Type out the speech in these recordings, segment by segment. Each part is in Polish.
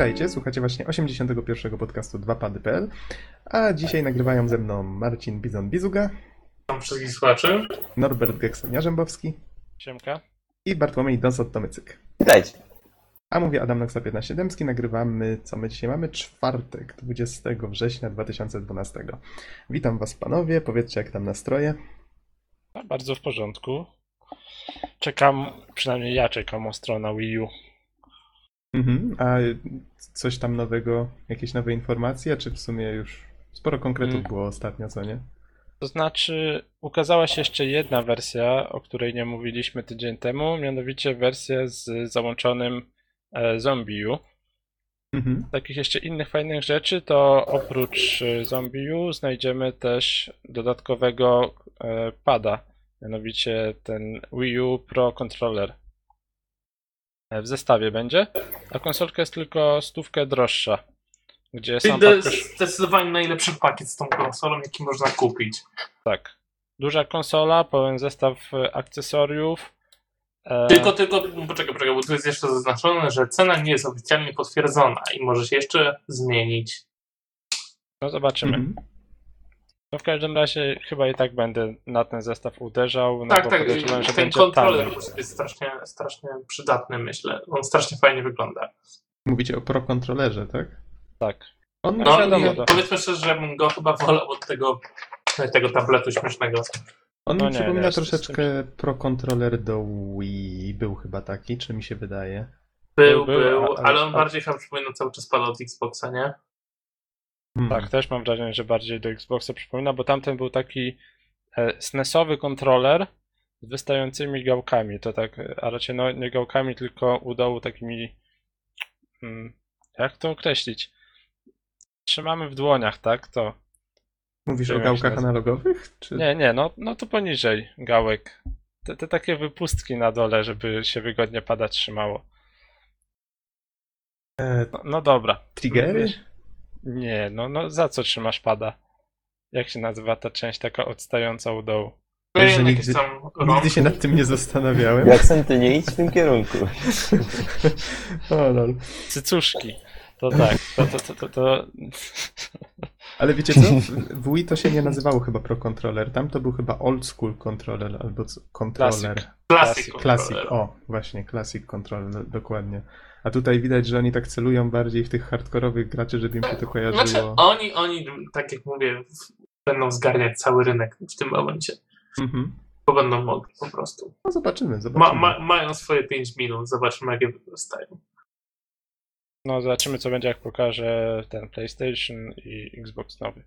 Witajcie, słuchacie właśnie 81. podcastu 2pady.pl, a dzisiaj nagrywają ze mną Marcin Bizon-Bizuga, Witam wszystkich słuchaczy. Norbert Gekson-Jarzębowski Siemka. i Bartłomiej Donsot-Tomycyk. Witajcie. A mówię Adam Noxa 15 Dębski, nagrywamy, co my dzisiaj mamy? Czwartek, 20 września 2012. Witam was panowie, powiedzcie jak tam nastroje. A, bardzo w porządku. Czekam, przynajmniej ja czekam ostro na Wii U. Mhm. A coś tam nowego, jakieś nowe informacje, czy w sumie już sporo konkretów Mm. było ostatnio, co nie? To znaczy, ukazała się jeszcze jedna wersja, o której nie mówiliśmy tydzień temu, mianowicie wersja z załączonym e, Zombie U. Mhm. Takich jeszcze innych fajnych rzeczy, to oprócz e, Zombie U znajdziemy też dodatkowego e, pada, mianowicie ten Wii U Pro Controller. E, W zestawie będzie, a konsolka jest tylko stówkę droższa, gdzie sam to jest zdecydowanie najlepszy pakiet z tą konsolą, jaki można kupić. Tak. Duża konsola, pełen zestaw e, akcesoriów. E, Tylko, tylko, poczekaj, poczekaj, bo tu jest jeszcze zaznaczone, że cena nie jest oficjalnie potwierdzona i może się jeszcze zmienić. No zobaczymy. Mhm. No w każdym razie chyba i tak będę na ten zestaw uderzał. No tak, bo tak, podejrzewam, że ten kontroler taniej. jest strasznie, strasznie przydatny, myślę. On strasznie fajnie wygląda. Mówicie o Pro Kontrolerze, tak? Tak. On No, No, wiadomo, to- powiedzmy szczerze, że bym go chyba wolał od tego, tego tabletu śmiesznego. On No mi nie, przypomina nie, troszeczkę Pro Controller do Wii. Był chyba taki, czy mi się wydaje? Był, Był, był, ale on a- bardziej chyba przypomina cały czas pada od Xboxa, nie? Hmm. Tak, też mam wrażenie, że bardziej do Xboxa przypomina, bo tamten był taki e, SNESowy kontroler z wystającymi gałkami. To tak, a raczej no, nie gałkami, tylko u dołu takimi. Hmm, jak to określić? Trzymamy w dłoniach, tak? To. Mówisz o gałkach analogowych? Czy... Nie, nie, no, no to poniżej gałek. Te, te takie wypustki na dole, żeby się wygodnie pada trzymało. E, No, no dobra. triggery? Nie, no, no za co trzymasz pada? Jak się nazywa ta część taka odstająca u dołu? Wiesz, że Jakieś nigdy- Nigdy się nad tym nie zastanawiałem. Jackson, ty nie idź w tym kierunku. o, lol. Cycuszki. To tak, to, to, to, to, to... Ale wiecie co? W w Wii to się nie nazywało chyba Pro Controller. Tam to był chyba Old School Controller albo co- Controller. Classic. Classic. Classic, controller. o, właśnie, Classic Controller, dokładnie. A tutaj widać, że oni tak celują bardziej w tych hardkorowych graczy, żeby im się to kojarzyło. Znaczy, oni, oni, tak jak mówię, będą zgarniać cały rynek w tym momencie. Mhm. Bo będą mogli po prostu. No zobaczymy, Ma, zobaczymy. ma, mają swoje 5 minut, zobaczymy jakie wykorzystają. No zobaczymy co będzie jak pokaże ten PlayStation i Xbox nowy.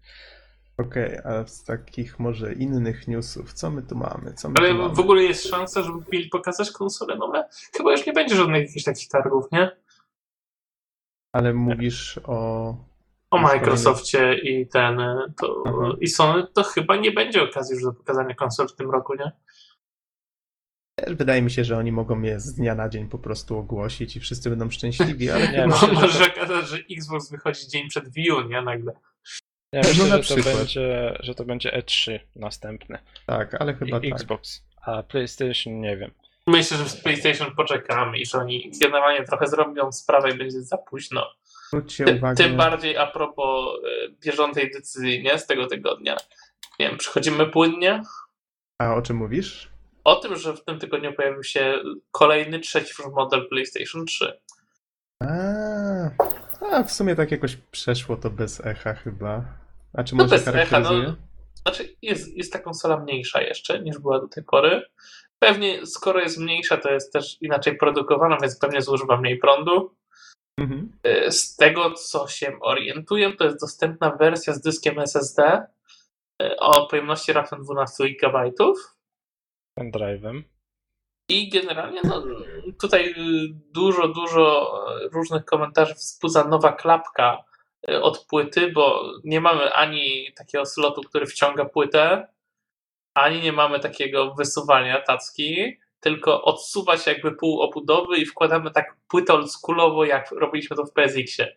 Okej, a z takich może innych newsów, co my tu mamy? Co my Ale tu mamy? w ogóle jest szansa, żeby mieli pokazać konsole nowe? Chyba już nie będzie żadnych jakichś takich targów, nie? Ale mówisz o... O Microsoftie i ten, to, Aha. i Sony, to chyba nie będzie okazji już do pokazania konsol w tym roku, nie? Wydaje mi się, że oni mogą je z dnia na dzień po prostu ogłosić i wszyscy będą szczęśliwi, ale Nie, że Może okazać, że Xbox wychodzi dzień przed Wii U, nie? Nagle. Ja No myślę, że to, będzie, że to będzie E3 następne. Tak, ale chyba I tak. Xbox. A PlayStation nie wiem. Myślę, że z PlayStation poczekamy i że oni generalnie trochę zrobią sprawę i będzie za późno. Zwróćcie Ty, uwagę... tym bardziej a propos e, bieżącej decyzji nie, z tego tygodnia. Nie wiem, przechodzimy płynnie. A o czym mówisz? O tym, że w tym tygodniu pojawił się kolejny, trzeci już model PlayStation 3. A, a w sumie tak jakoś przeszło to bez echa chyba. A czy No może bez echa, charakteryzuje? no. Znaczy, jest, jest ta konsola mniejsza jeszcze niż była do tej pory. Pewnie, skoro jest mniejsza, to jest też inaczej produkowana, więc pewnie zużywa mniej prądu. Mhm. E, Z tego, co się orientuję, to jest dostępna wersja z dyskiem SSD e, o pojemności raptem 12 GB. Pendrive'em. I generalnie no, tutaj dużo, dużo y, różnych komentarzy wzbudza nowa klapka od płyty, bo nie mamy ani takiego slotu, który wciąga płytę, ani nie mamy takiego wysuwania tacki, tylko odsuwa się jakby pół obudowy i wkładamy tak płytę oldschoolowo, jak robiliśmy to w PSX-ie.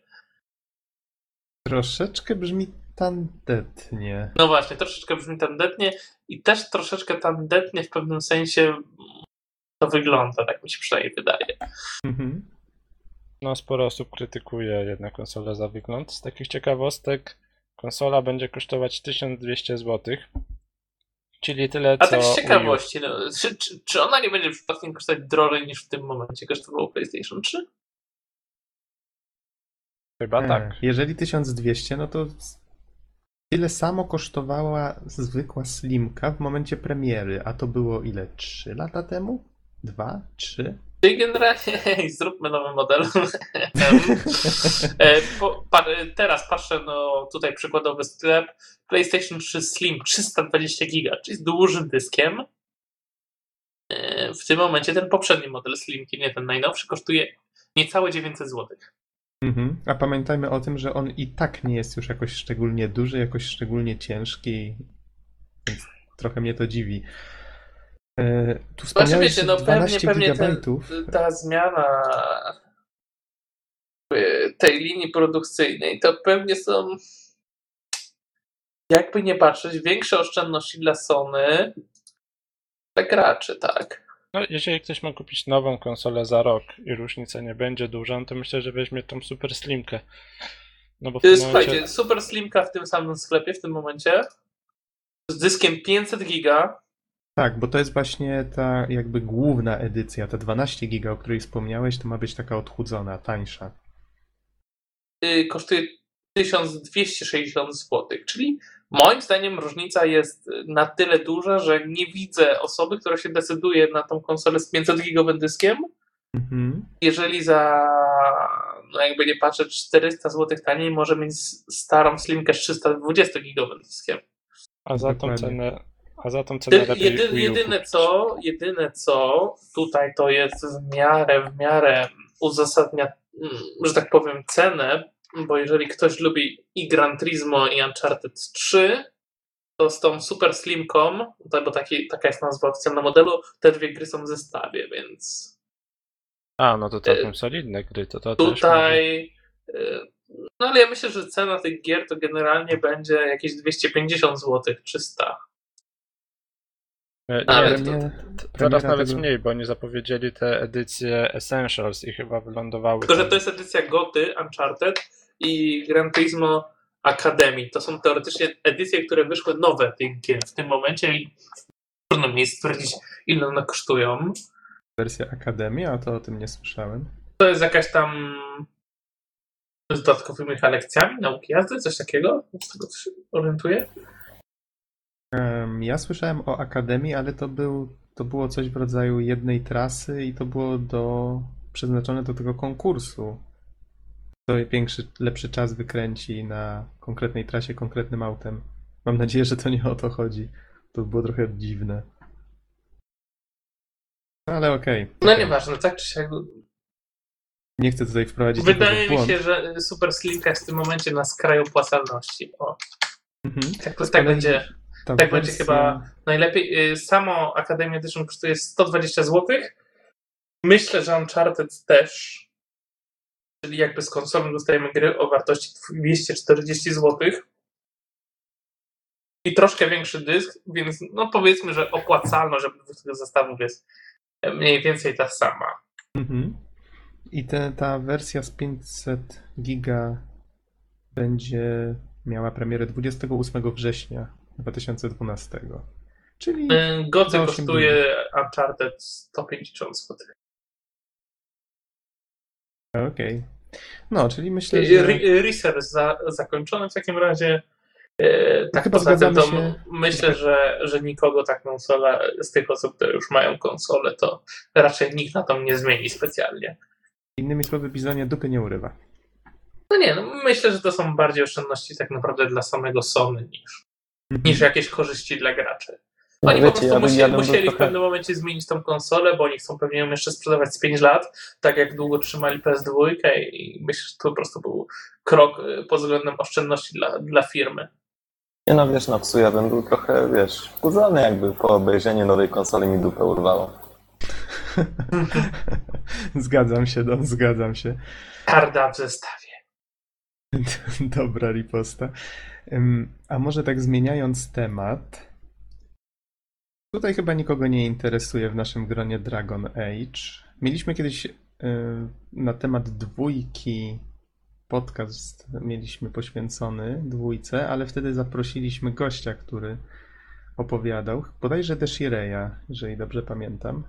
Troszeczkę brzmi tandetnie. No właśnie, troszeczkę brzmi tandetnie i też troszeczkę tandetnie w pewnym sensie to wygląda, tak mi się przynajmniej wydaje. Mhm. No, sporo osób krytykuje jednak konsolę za wygląd. Z takich ciekawostek, konsola będzie kosztować 1200 zł. Czyli tyle A co. tak z ciekawości, no, czy, czy, czy ona nie będzie przypadkiem kosztować drożej niż w tym momencie kosztowało PlayStation 3? Chyba E, tak. Jeżeli 1200, no to tyle samo kosztowała zwykła Slimka w momencie premiery, a to było ile? 3 lata temu? 2? 3? Czyli generalnie hej, zróbmy nowy model. E, teraz patrzę, no tutaj przykładowy sklep PlayStation 3 Slim 320 giga, czyli z dużym dyskiem. E, W tym momencie ten poprzedni model Slimki, nie ten najnowszy, kosztuje niecałe 900 zł. Mhm. A pamiętajmy o tym, że on i tak nie jest już jakoś szczególnie duży, jakoś szczególnie ciężki, więc trochę mnie to dziwi. E, Tu Znaczy wspomniałeś wiecie, no pewnie, 12 pewnie ten, gigabajtów. ta zmiana e, tej linii produkcyjnej to pewnie są jakby nie patrzeć, większe oszczędności dla Sony dla graczy, tak. No, jeżeli ktoś ma kupić nową konsolę za rok i różnica nie będzie duża, no to myślę, że weźmie tą super slimkę. No bo w Słuchajcie, momencie. Super Slimka w tym samym sklepie w tym momencie z dyskiem 500 giga Tak, bo to jest właśnie ta jakby główna edycja, ta 12 giga, o której wspomniałeś, to ma być taka odchudzona, tańsza. y, kosztuje 1260 zł, czyli moim zdaniem różnica jest na tyle duża, że nie widzę osoby, która się decyduje na tą konsolę z 500 gigowym dyskiem, Mhm. jeżeli za, no jakby nie patrzeć, 400 zł taniej może mieć starą slimkę z 320 gigowym dyskiem. A za tą cenę. A za tą cenę lepiej jedy, jedyne co, jedyne co tutaj to jest w miarę, w miarę uzasadnia, mm, że tak powiem, cenę, bo jeżeli ktoś lubi i Gran Turismo i Uncharted 3, to z tą Super Slimką, bo taki, taka jest nazwa oficjalna modelu, te dwie gry są w zestawie, więc A, no to całkiem Y, solidne gry, to to tutaj y, no ale ja myślę, że cena tych gier to generalnie będzie jakieś 250 zł, 300. Nie, Ale nie, to- teraz nawet tego- mniej, bo oni zapowiedzieli te edycje Essentials i chyba wylądowały. Tylko, że tam. to jest edycja Goty, Uncharted i Gran Turismo Academy. To są teoretycznie edycje, które wyszły nowe tych gier w tym momencie i trudno mi jest stwierdzić, ile one kosztują. Wersja Akademii, a to o tym nie słyszałem. To jest jakaś tam z dodatkowymi lekcjami nauki jazdy, coś takiego? Z tego co się orientuję? Ja słyszałem o Akademii, ale to, był, to było coś w rodzaju jednej trasy i to było do, przeznaczone do tego konkursu. Kto większy, lepszy czas wykręci na konkretnej trasie konkretnym autem. Mam nadzieję, że to nie o to chodzi. To było trochę dziwne. No, Ale okej. No okej. nieważne, tak czy siak. Nie chcę tutaj wprowadzić Wydaje mi się, że Super Slimka jest w tym momencie na skraju opłacalności. O, Mhm. tak, Z tak będzie. Ta tak będzie wersja- chyba Najlepiej, y, samo Academy Edition kosztuje 120 zł. Myślę, że Uncharted też. Czyli jakby z konsolą dostajemy gry o wartości 240 zł. I troszkę większy dysk, więc no powiedzmy, że opłacalność tych zestawów jest mniej więcej ta sama. Mhm. I te, ta wersja z 500 giga będzie miała premierę 28 września 2012. Czyli Za osiem kosztuje Uncharted 150 zł. okej. No, czyli myślę, że Re- Research za, zakończony w takim razie. E, tak chyba poza tym to się. myślę, że, że nikogo ta konsola z tych osób, które już mają konsolę, to raczej nikt na tą nie zmieni specjalnie. innymi słowy Bizonie dupy nie urywa. No nie, no myślę, że to są bardziej oszczędności tak naprawdę dla samego Sony niż, niż jakieś korzyści dla graczy. No Oni po wiecie, prostu ja bym, musieli, ja musieli w trochę... pewnym momencie zmienić tą konsolę, bo oni chcą pewnie ją jeszcze sprzedawać z 5 lat, tak jak długo trzymali PS2 i myślę, że to po prostu był krok y, pod względem oszczędności dla, dla firmy. Nie no wiesz, no psu, ja bym był trochę, wiesz, wkurzony jakby po obejrzeniu nowej konsoli mi dupę urwało. zgadzam się, Don, zgadzam się. Karda w zestawie. Dobra riposta. A może tak zmieniając temat. Tutaj chyba nikogo nie interesuje w naszym gronie Dragon Age. Mieliśmy kiedyś y, na temat dwójki podcast mieliśmy poświęcony dwójce, ale wtedy zaprosiliśmy gościa, który opowiadał, bodajże Deshireya, jeżeli dobrze pamiętam.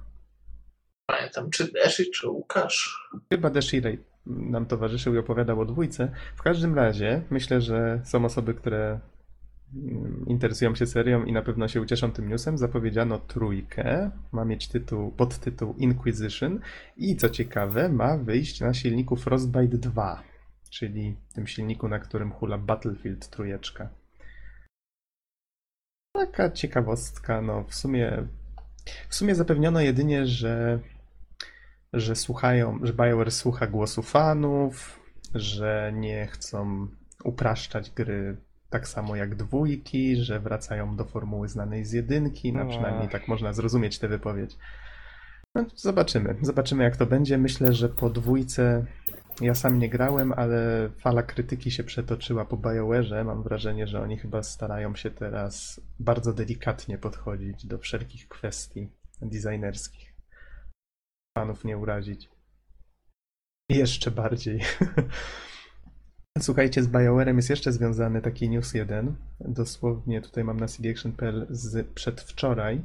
Pamiętam, czy Deszy, czy Łukasz. Chyba Deshirej nam towarzyszył i opowiadał o dwójce. W każdym razie myślę, że są osoby, które mm, interesują się serią i na pewno się ucieszą tym newsem. Zapowiedziano trójkę, ma mieć tytuł, podtytuł Inquisition i co ciekawe, ma wyjść na silniku Frostbite 2, czyli tym silniku, na którym hula Battlefield trójeczka. Taka ciekawostka, no w sumie w sumie zapewniono jedynie, że że słuchają, że BioWare słucha głosu fanów, że nie chcą upraszczać gry tak samo jak dwójki, że wracają do formuły znanej z jedynki, no No. przynajmniej tak można zrozumieć tę wypowiedź. No, zobaczymy, zobaczymy jak to będzie. Myślę, że po dwójce ja sam nie grałem, ale fala krytyki się przetoczyła po BioWare'ze. Mam wrażenie, że oni chyba starają się teraz bardzo delikatnie podchodzić do wszelkich kwestii designerskich fanów nie urazić. Jeszcze bardziej. Słuchajcie, z BioWare'em jest jeszcze związany taki news jeden. Dosłownie tutaj mam na cdaction.pl z przedwczoraj.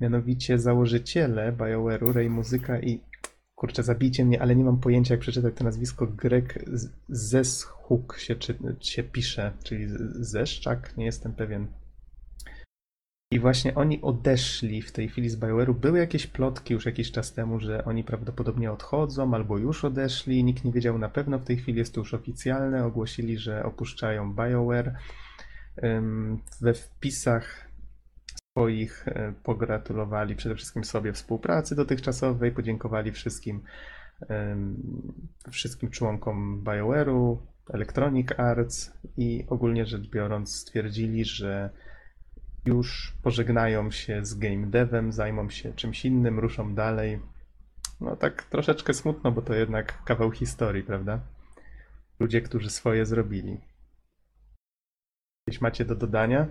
Mianowicie założyciele BioWare'u, Ray Muzyka i kurczę, zabijcie mnie, ale nie mam pojęcia jak przeczytać to nazwisko. Greg Zeschuk się, czy, się pisze, czyli Zeszczak, nie jestem pewien. I właśnie oni odeszli w tej chwili z BioWare'u. Były jakieś plotki już jakiś czas temu, że oni prawdopodobnie odchodzą albo już odeszli. Nikt nie wiedział na pewno. W tej chwili jest to już oficjalne. Ogłosili, że opuszczają BioWare. We wpisach swoich e, pogratulowali przede wszystkim sobie współpracy dotychczasowej, podziękowali wszystkim, wszystkim członkom BioWare'u, Electronic Arts i ogólnie rzecz biorąc stwierdzili, że już pożegnają się z game devem, zajmą się czymś innym, ruszą dalej. No tak troszeczkę smutno, bo to jednak kawał historii, prawda? Ludzie, którzy swoje zrobili. Coś macie do dodania?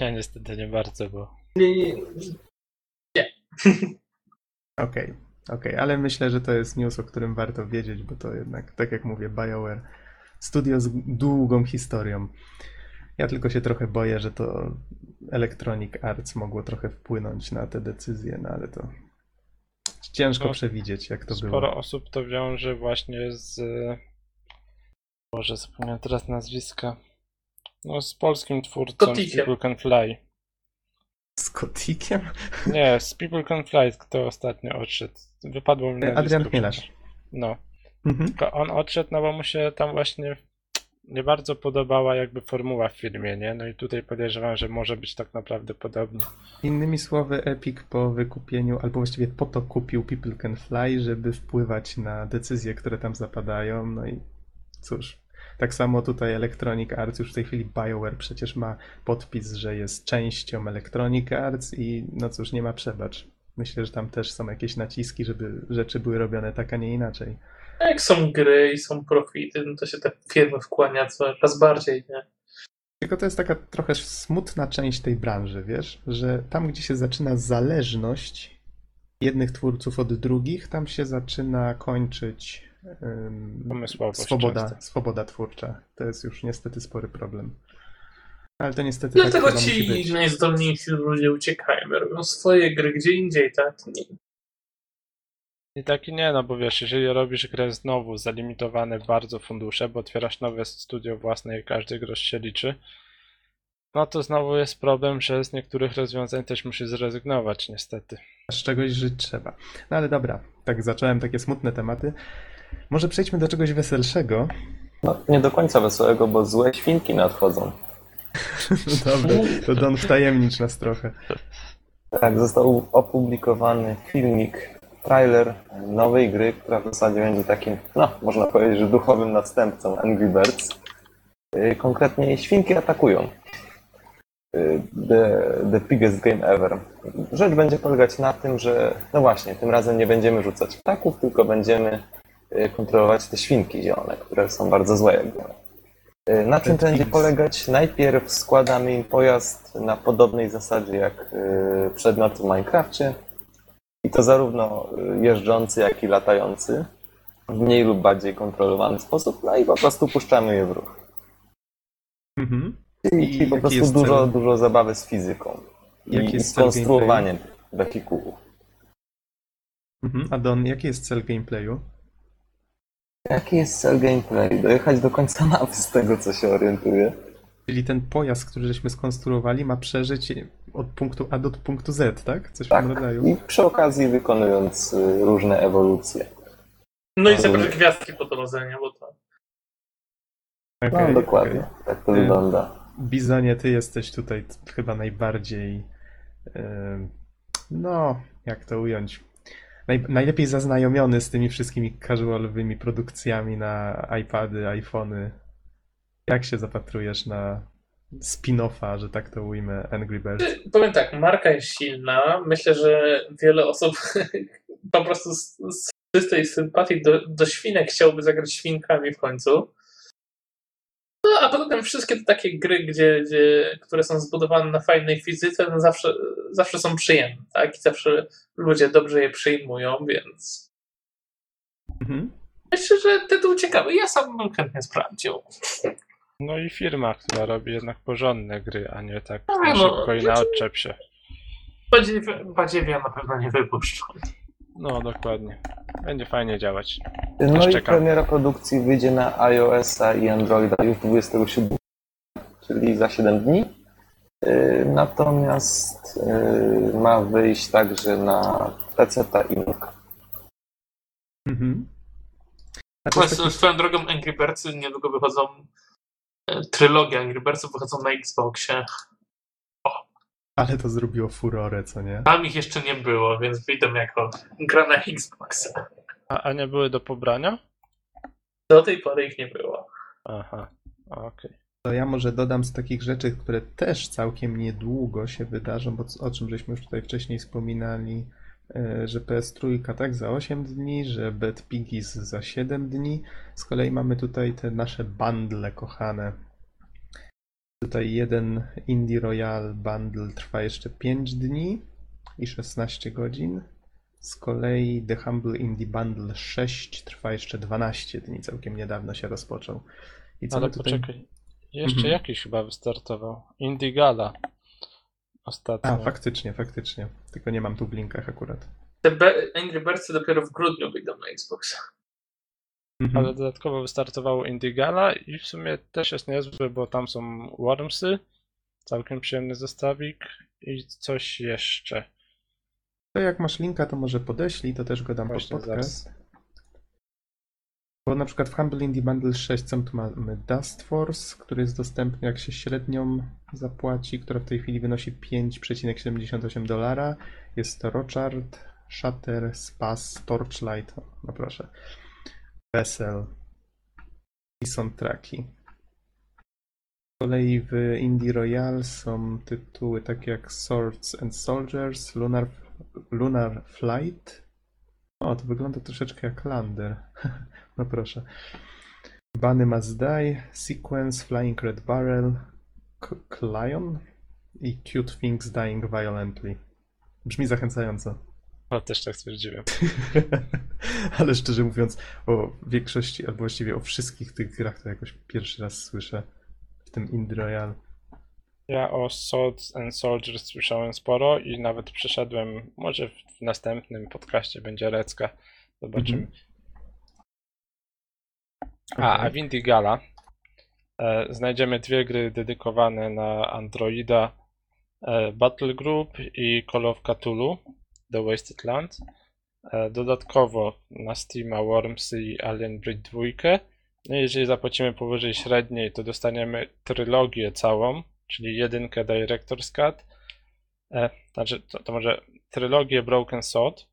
Ja niestety nie bardzo, bo Nie, nie, nie. Okej, okej, ale myślę, że to jest news, o którym warto wiedzieć, bo to jednak, tak jak mówię, BioWare studio z długą historią. Ja tylko się trochę boję, że to Electronic Arts mogło trochę wpłynąć na te decyzje, no ale to ciężko No, przewidzieć, jak to sporo było. osób to wiąże właśnie z... Boże, zapomniałem teraz nazwiska. No, z polskim twórcą, z Kotikiem. People Can Fly. Z Kotikiem? Nie, z People Can Fly, kto ostatnio odszedł. Wypadło mi nazwisko. Adrian Chmielarz. No. Mhm. Tylko on odszedł, no bo mu się tam właśnie nie bardzo podobała jakby formuła w filmie, nie? No i tutaj podejrzewam, że może być tak naprawdę podobnie. Innymi słowy, Epic po wykupieniu, albo właściwie po to kupił People Can Fly, żeby wpływać na decyzje, które tam zapadają. No i cóż, tak samo tutaj Electronic Arts, już w tej chwili BioWare przecież ma podpis, że jest częścią Electronic Arts i no cóż, nie ma przebacz. Myślę, że tam też są jakieś naciski, żeby rzeczy były robione tak, a nie inaczej. Jak są gry i są profity, no to się te firmy wkłania coraz bardziej, nie? Tylko to jest taka trochę smutna część tej branży, wiesz, że tam, gdzie się zaczyna zależność jednych twórców od drugich, tam się zaczyna kończyć Pomysłowość swoboda, często. swoboda twórcza. To jest już niestety spory problem. Ale to niestety Dlatego tak chyba musi ci najzdolniejsi ludzie uciekają, robią swoje gry gdzie indziej, tak? Nie, I taki nie, no bo wiesz, jeżeli robisz grę znowu za limitowane bardzo fundusze, bo otwierasz nowe studio własne i każdy grosz się liczy, no to znowu jest problem, że z niektórych rozwiązań też musisz zrezygnować, niestety. Z czegoś żyć trzeba. No ale dobra, tak zacząłem takie smutne tematy. Może przejdźmy do czegoś weselszego. No, nie do końca wesołego, bo złe świnki nadchodzą. No dobra, to Don wtajemnicz nas trochę. Tak, został opublikowany filmik, trailer nowej gry, która w zasadzie będzie takim, no, można powiedzieć, że duchowym następcą Angry Birds. Yy, Konkretnie świnki atakują. Yy, The, the biggest game ever. Rzecz będzie polegać na tym, że, no właśnie, tym razem nie będziemy rzucać ptaków, tylko będziemy yy, kontrolować te świnki zielone, które są bardzo złe. Na czym to będzie polegać? Najpierw składamy im pojazd na podobnej zasadzie jak przedmiot w Minecrafcie. I to zarówno jeżdżący, jak i latający. W mniej lub bardziej kontrolowany sposób, no i po prostu puszczamy je w ruch. Mhm. I czyli po prostu dużo, cel? dużo zabawy z fizyką. Jaki I, i jest z cel konstruowaniem wehikułów. Mhm. A Don, jaki jest cel gameplayu? Jaki jest cel gameplay? Dojechać do końca mapy z tego, co się orientuję. Czyli ten pojazd, który żeśmy skonstruowali, ma przeżyć od punktu A do punktu Z, tak? Coś w Tak. tym rodzaju. I przy okazji wykonując y, różne ewolucje. No i zebrać gwiazdki po drodze? Bo to... No Okej, dokładnie, okej. tak to Y, wygląda. Bizonie, ty jesteś tutaj chyba najbardziej. em, No, jak to ująć? Naj, najlepiej zaznajomiony z tymi wszystkimi casualowymi produkcjami na iPady, iPhony. Jak się zapatrujesz na spin-offa, że tak to ujmę, Angry Birds? Powiem tak, marka jest silna. Myślę, że wiele osób po prostu z, z czystej sympatii do, do świnek chciałoby zagrać świnkami w końcu. No a poza tym wszystkie te takie gry, gdzie, gdzie, które są zbudowane na fajnej fizyce, no zawsze, zawsze są przyjemne, tak? I zawsze ludzie dobrze je przyjmują, więc Mhm. myślę, że tytuł ciekawy. Ja sam bym chętnie sprawdził. No i firma, która robi jednak porządne gry, a nie tak A, na no, szybko i na odczep się. Badziewie- Badziewia na pewno nie wypuszczą. No dokładnie. Będzie fajnie działać. No i czekam. premiera produkcji wyjdzie na iOS-a i Androida już 27, czyli za 7 dni. Y, Natomiast y, ma wyjść także na PC i Mac. Mhm. A to jest Swoją taki, swoją drogą Angry Birdsy niedługo wychodzą. E, Trylogia Angry Birdsów wychodzą na Xboxie. ale to zrobiło furorę, co nie? Tam ich jeszcze nie było, więc wyjdą jako gra na Xboxa. A, a nie były do pobrania? Do tej pory ich nie było. Aha, okej. To ja może dodam z takich rzeczy, które też całkiem niedługo się wydarzą, bo o czym żeśmy już tutaj wcześniej wspominali, że PS3 tak za 8 dni, że Bad Piggies za 7 dni. Z kolei mamy tutaj te nasze bundle kochane. Tutaj jeden Indie Royal bundle trwa jeszcze 5 dni i 16 godzin. Z kolei The Humble Indie Bundle 6 trwa jeszcze 12 dni, całkiem niedawno się rozpoczął. I co Ale tutaj... poczekaj. Jeszcze Mhm. jakiś chyba wystartował. Indigala. Ostatnio. A, faktycznie, faktycznie. Tylko nie mam tu w linkach akurat. Te Be- Angry Birdsy dopiero w grudniu wyjdą na Xboxa. Mhm. Ale dodatkowo wystartowało Indigala i w sumie też jest niezły, bo tam są Wormsy, całkiem przyjemny zestawik i coś jeszcze. To jak masz linka, to może podeślij, to też go dam pod Właśnie podcast. Bo na przykład w Humble Indie Bundle 6 co tu mamy Dust Force, który jest dostępny jak się średnią zapłaci, która w tej chwili wynosi 5,78 dolara. Jest to Rochard, Shatter, Spas, Torchlight, no proszę, Vessel i soundtracki. Z kolei w Indie Royal są tytuły takie jak Swords and Soldiers, Lunar, Lunar Flight. O, to wygląda troszeczkę jak Lander. No proszę. Bunny Must Die, Sequence, Flying Red Barrel, Clion i Cute Things Dying Violently. Brzmi zachęcająco. O, też tak stwierdziłem. Ale szczerze mówiąc, o większości, albo właściwie o wszystkich tych grach to jakoś pierwszy raz słyszę w tym Indie Royal. Ja o Swords and Soldiers słyszałem sporo i nawet przeszedłem, może w następnym podcaście będzie Recka. Zobaczymy. Mhm. A, a Okej. w Indigala e, znajdziemy dwie gry dedykowane na Androida e, Battle Group i Call of Cthulhu The Wasted Land. E, dodatkowo na Steama Wormsy i Alien Breed 2. No jeżeli zapłacimy powyżej średniej, to dostaniemy trylogię całą, czyli jedynkę Director's Cut. E, znaczy, to, to może trylogię Broken Sword,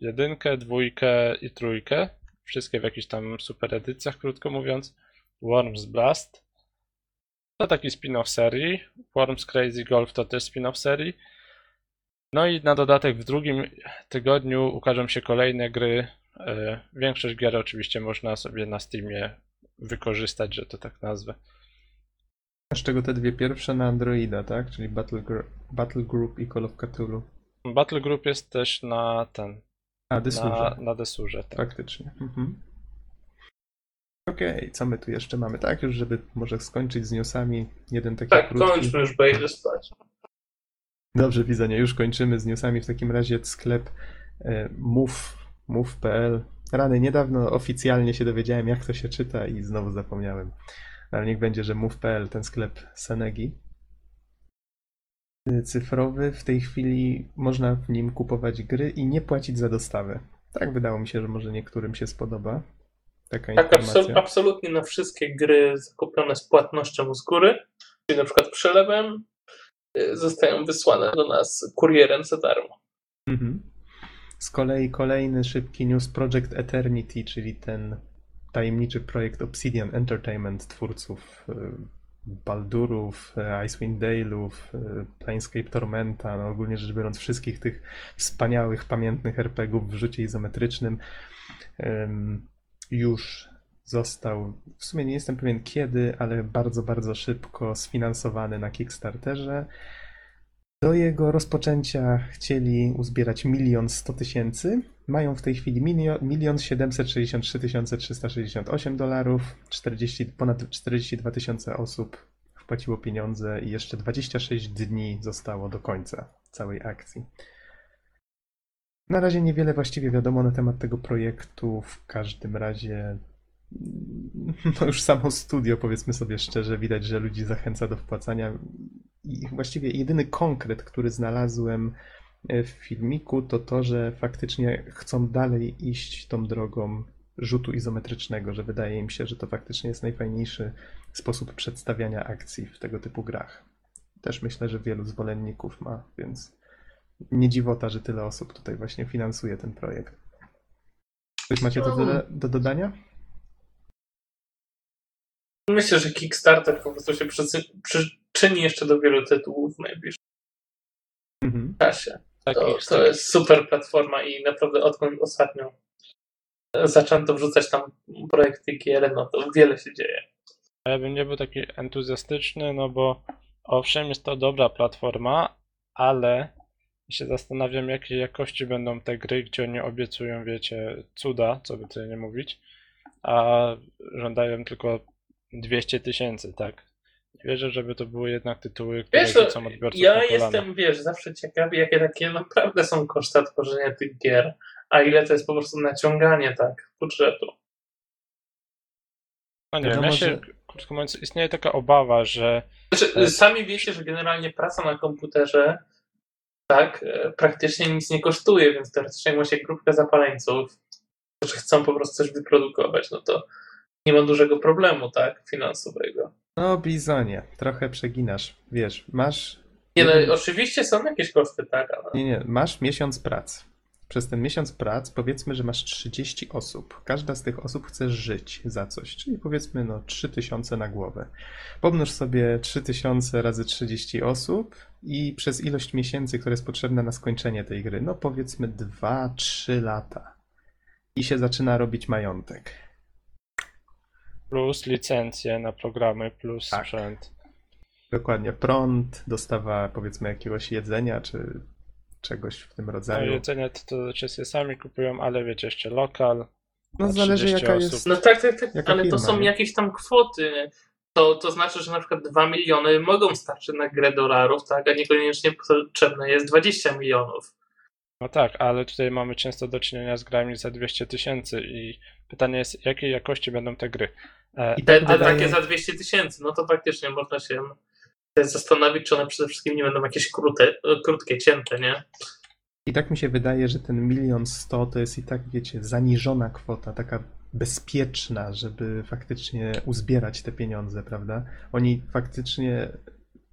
jedynkę, dwójkę i trójkę. Wszystkie w jakichś tam super edycjach, krótko mówiąc. Worms Blast. To taki spin-off serii. Worms Crazy Golf to też spin-off serii. No i na dodatek w drugim tygodniu ukażą się kolejne gry. E, Większość gier oczywiście można sobie na Steamie wykorzystać, że to tak nazwę. Z czego te dwie pierwsze na Androida, tak? Czyli Battle, Battle Group i Call of Cthulhu. Battle Group jest też na ten, na, Dysurze. na desurze. Tak. Faktycznie. Mhm. Okej, co my tu jeszcze mamy? Tak, już żeby może skończyć z newsami. Jeden taki Tak, krótki. kończmy już, bo idę spać. Dobrze, widzenie. Już kończymy z newsami. W takim razie sklep e, move, move.pl. Rany, niedawno oficjalnie się dowiedziałem, jak to się czyta i znowu zapomniałem. Ale niech będzie, że move.pl, ten sklep Senegi. Cyfrowy. W tej chwili można w nim kupować gry i nie płacić za dostawę. Tak wydało mi się, że może niektórym się spodoba. Taka Tak, informacja. absol- absolutnie na wszystkie gry zakupione z płatnością z góry, czyli na przykład przelewem, y, zostają wysłane do nas kurierem za darmo. Mhm. Z kolei kolejny szybki news Project Eternity, czyli ten tajemniczy projekt Obsidian Entertainment twórców y, Baldurów, y, Icewind Dale'ów, y, Planescape Tormenta, no ogólnie rzecz biorąc wszystkich tych wspaniałych, pamiętnych RPGów w rzucie izometrycznym ym, już został, w sumie nie jestem pewien kiedy, ale bardzo, bardzo szybko sfinansowany na Kickstarterze. Do jego rozpoczęcia chcieli uzbierać milion sto tysięcy. Mają w tej chwili milio- milion siedemset sześćdziesiąt trzy tysiące trzysta sześćdziesiąt osiem dolarów. 40, ponad 42 tysiące osób wpłaciło pieniądze i jeszcze 26 dni zostało do końca całej akcji. Na razie niewiele właściwie wiadomo na temat tego projektu. W każdym razie mm, no już samo studio, powiedzmy sobie szczerze, widać, że ludzi zachęca do wpłacania. I właściwie jedyny konkret, który znalazłem e, w filmiku, to to, że faktycznie chcą dalej iść tą drogą rzutu izometrycznego, że wydaje im się, że to faktycznie jest najfajniejszy sposób przedstawiania akcji w tego typu grach. Też myślę, że wielu zwolenników ma, więc nie dziwota, że tyle osób tutaj właśnie finansuje ten projekt. Coś macie do, do, do dodania? Myślę, że Kickstarter po prostu się przycy- przyczyni jeszcze do wielu tytułów w najbliższym Mhm. czasie. Takich To, to jest super platforma i naprawdę odkąd ostatnio zaczęto wrzucać tam projekty gier, no to wiele się dzieje. A Ja bym nie był taki entuzjastyczny, no bo owszem, jest to dobra platforma, ale się zastanawiam, jakiej jakości będą te gry, gdzie oni obiecują, wiecie, cuda, co by tutaj nie mówić, a żądają tylko 200 tysięcy, tak? Nie wierzę, żeby to były jednak tytuły, które Wiesz, rzucą odbiorców ja jestem, wiesz, zawsze ciekawy, jakie takie naprawdę są koszta tworzenia tych gier, a ile to jest po prostu naciąganie, tak, budżetu. No nie wiem, Wiadomo, ja się, krótko mówiąc, istnieje taka obawa, że Znaczy, Tak. sami wiecie, że generalnie praca na komputerze tak, e, praktycznie nic nie kosztuje, więc teoretycznie jak macie grupkę zapaleńców, którzy chcą po prostu coś wyprodukować, no to nie ma dużego problemu, tak, finansowego. No, Bizonie, trochę przeginasz. Wiesz, masz. Nie, no, oczywiście są jakieś koszty, tak, ale Nie, nie, masz miesiąc prac. Przez ten miesiąc prac powiedzmy, że masz 30 osób. Każda z tych osób chce żyć za coś, czyli powiedzmy no 3000 na głowę. Pomnóż sobie 3000 razy 30 osób i przez ilość miesięcy, która jest potrzebna na skończenie tej gry, no powiedzmy 2-3 lata. I się zaczyna robić majątek. Plus licencje na programy, plus Tak. sprzęt. Dokładnie, prąd, dostawa powiedzmy jakiegoś jedzenia czy czegoś w tym No rodzaju. jedzenie to, to sami kupują, ale wiecie, jeszcze lokal. No zależy 30 jaka osób. jest. No tak, tak, tak, Jaka ale to firma, są nie? jakieś tam kwoty. To, to znaczy, że na przykład 2 miliony mogą starczyć na grę dolarów, tak, a niekoniecznie potrzebne jest 20 milionów. No tak, ale tutaj mamy często do czynienia z grami za 200 tysięcy i pytanie jest, jakiej jakości będą te gry. E, I Te, tak wydaje- takie za 200 tysięcy, no to faktycznie można się zastanowić, czy one przede wszystkim nie będą jakieś króte, krótkie, cięte, nie? I tak mi się wydaje, że ten milion sto to jest i tak, wiecie, zaniżona kwota, taka bezpieczna, żeby faktycznie uzbierać te pieniądze, prawda? Oni faktycznie,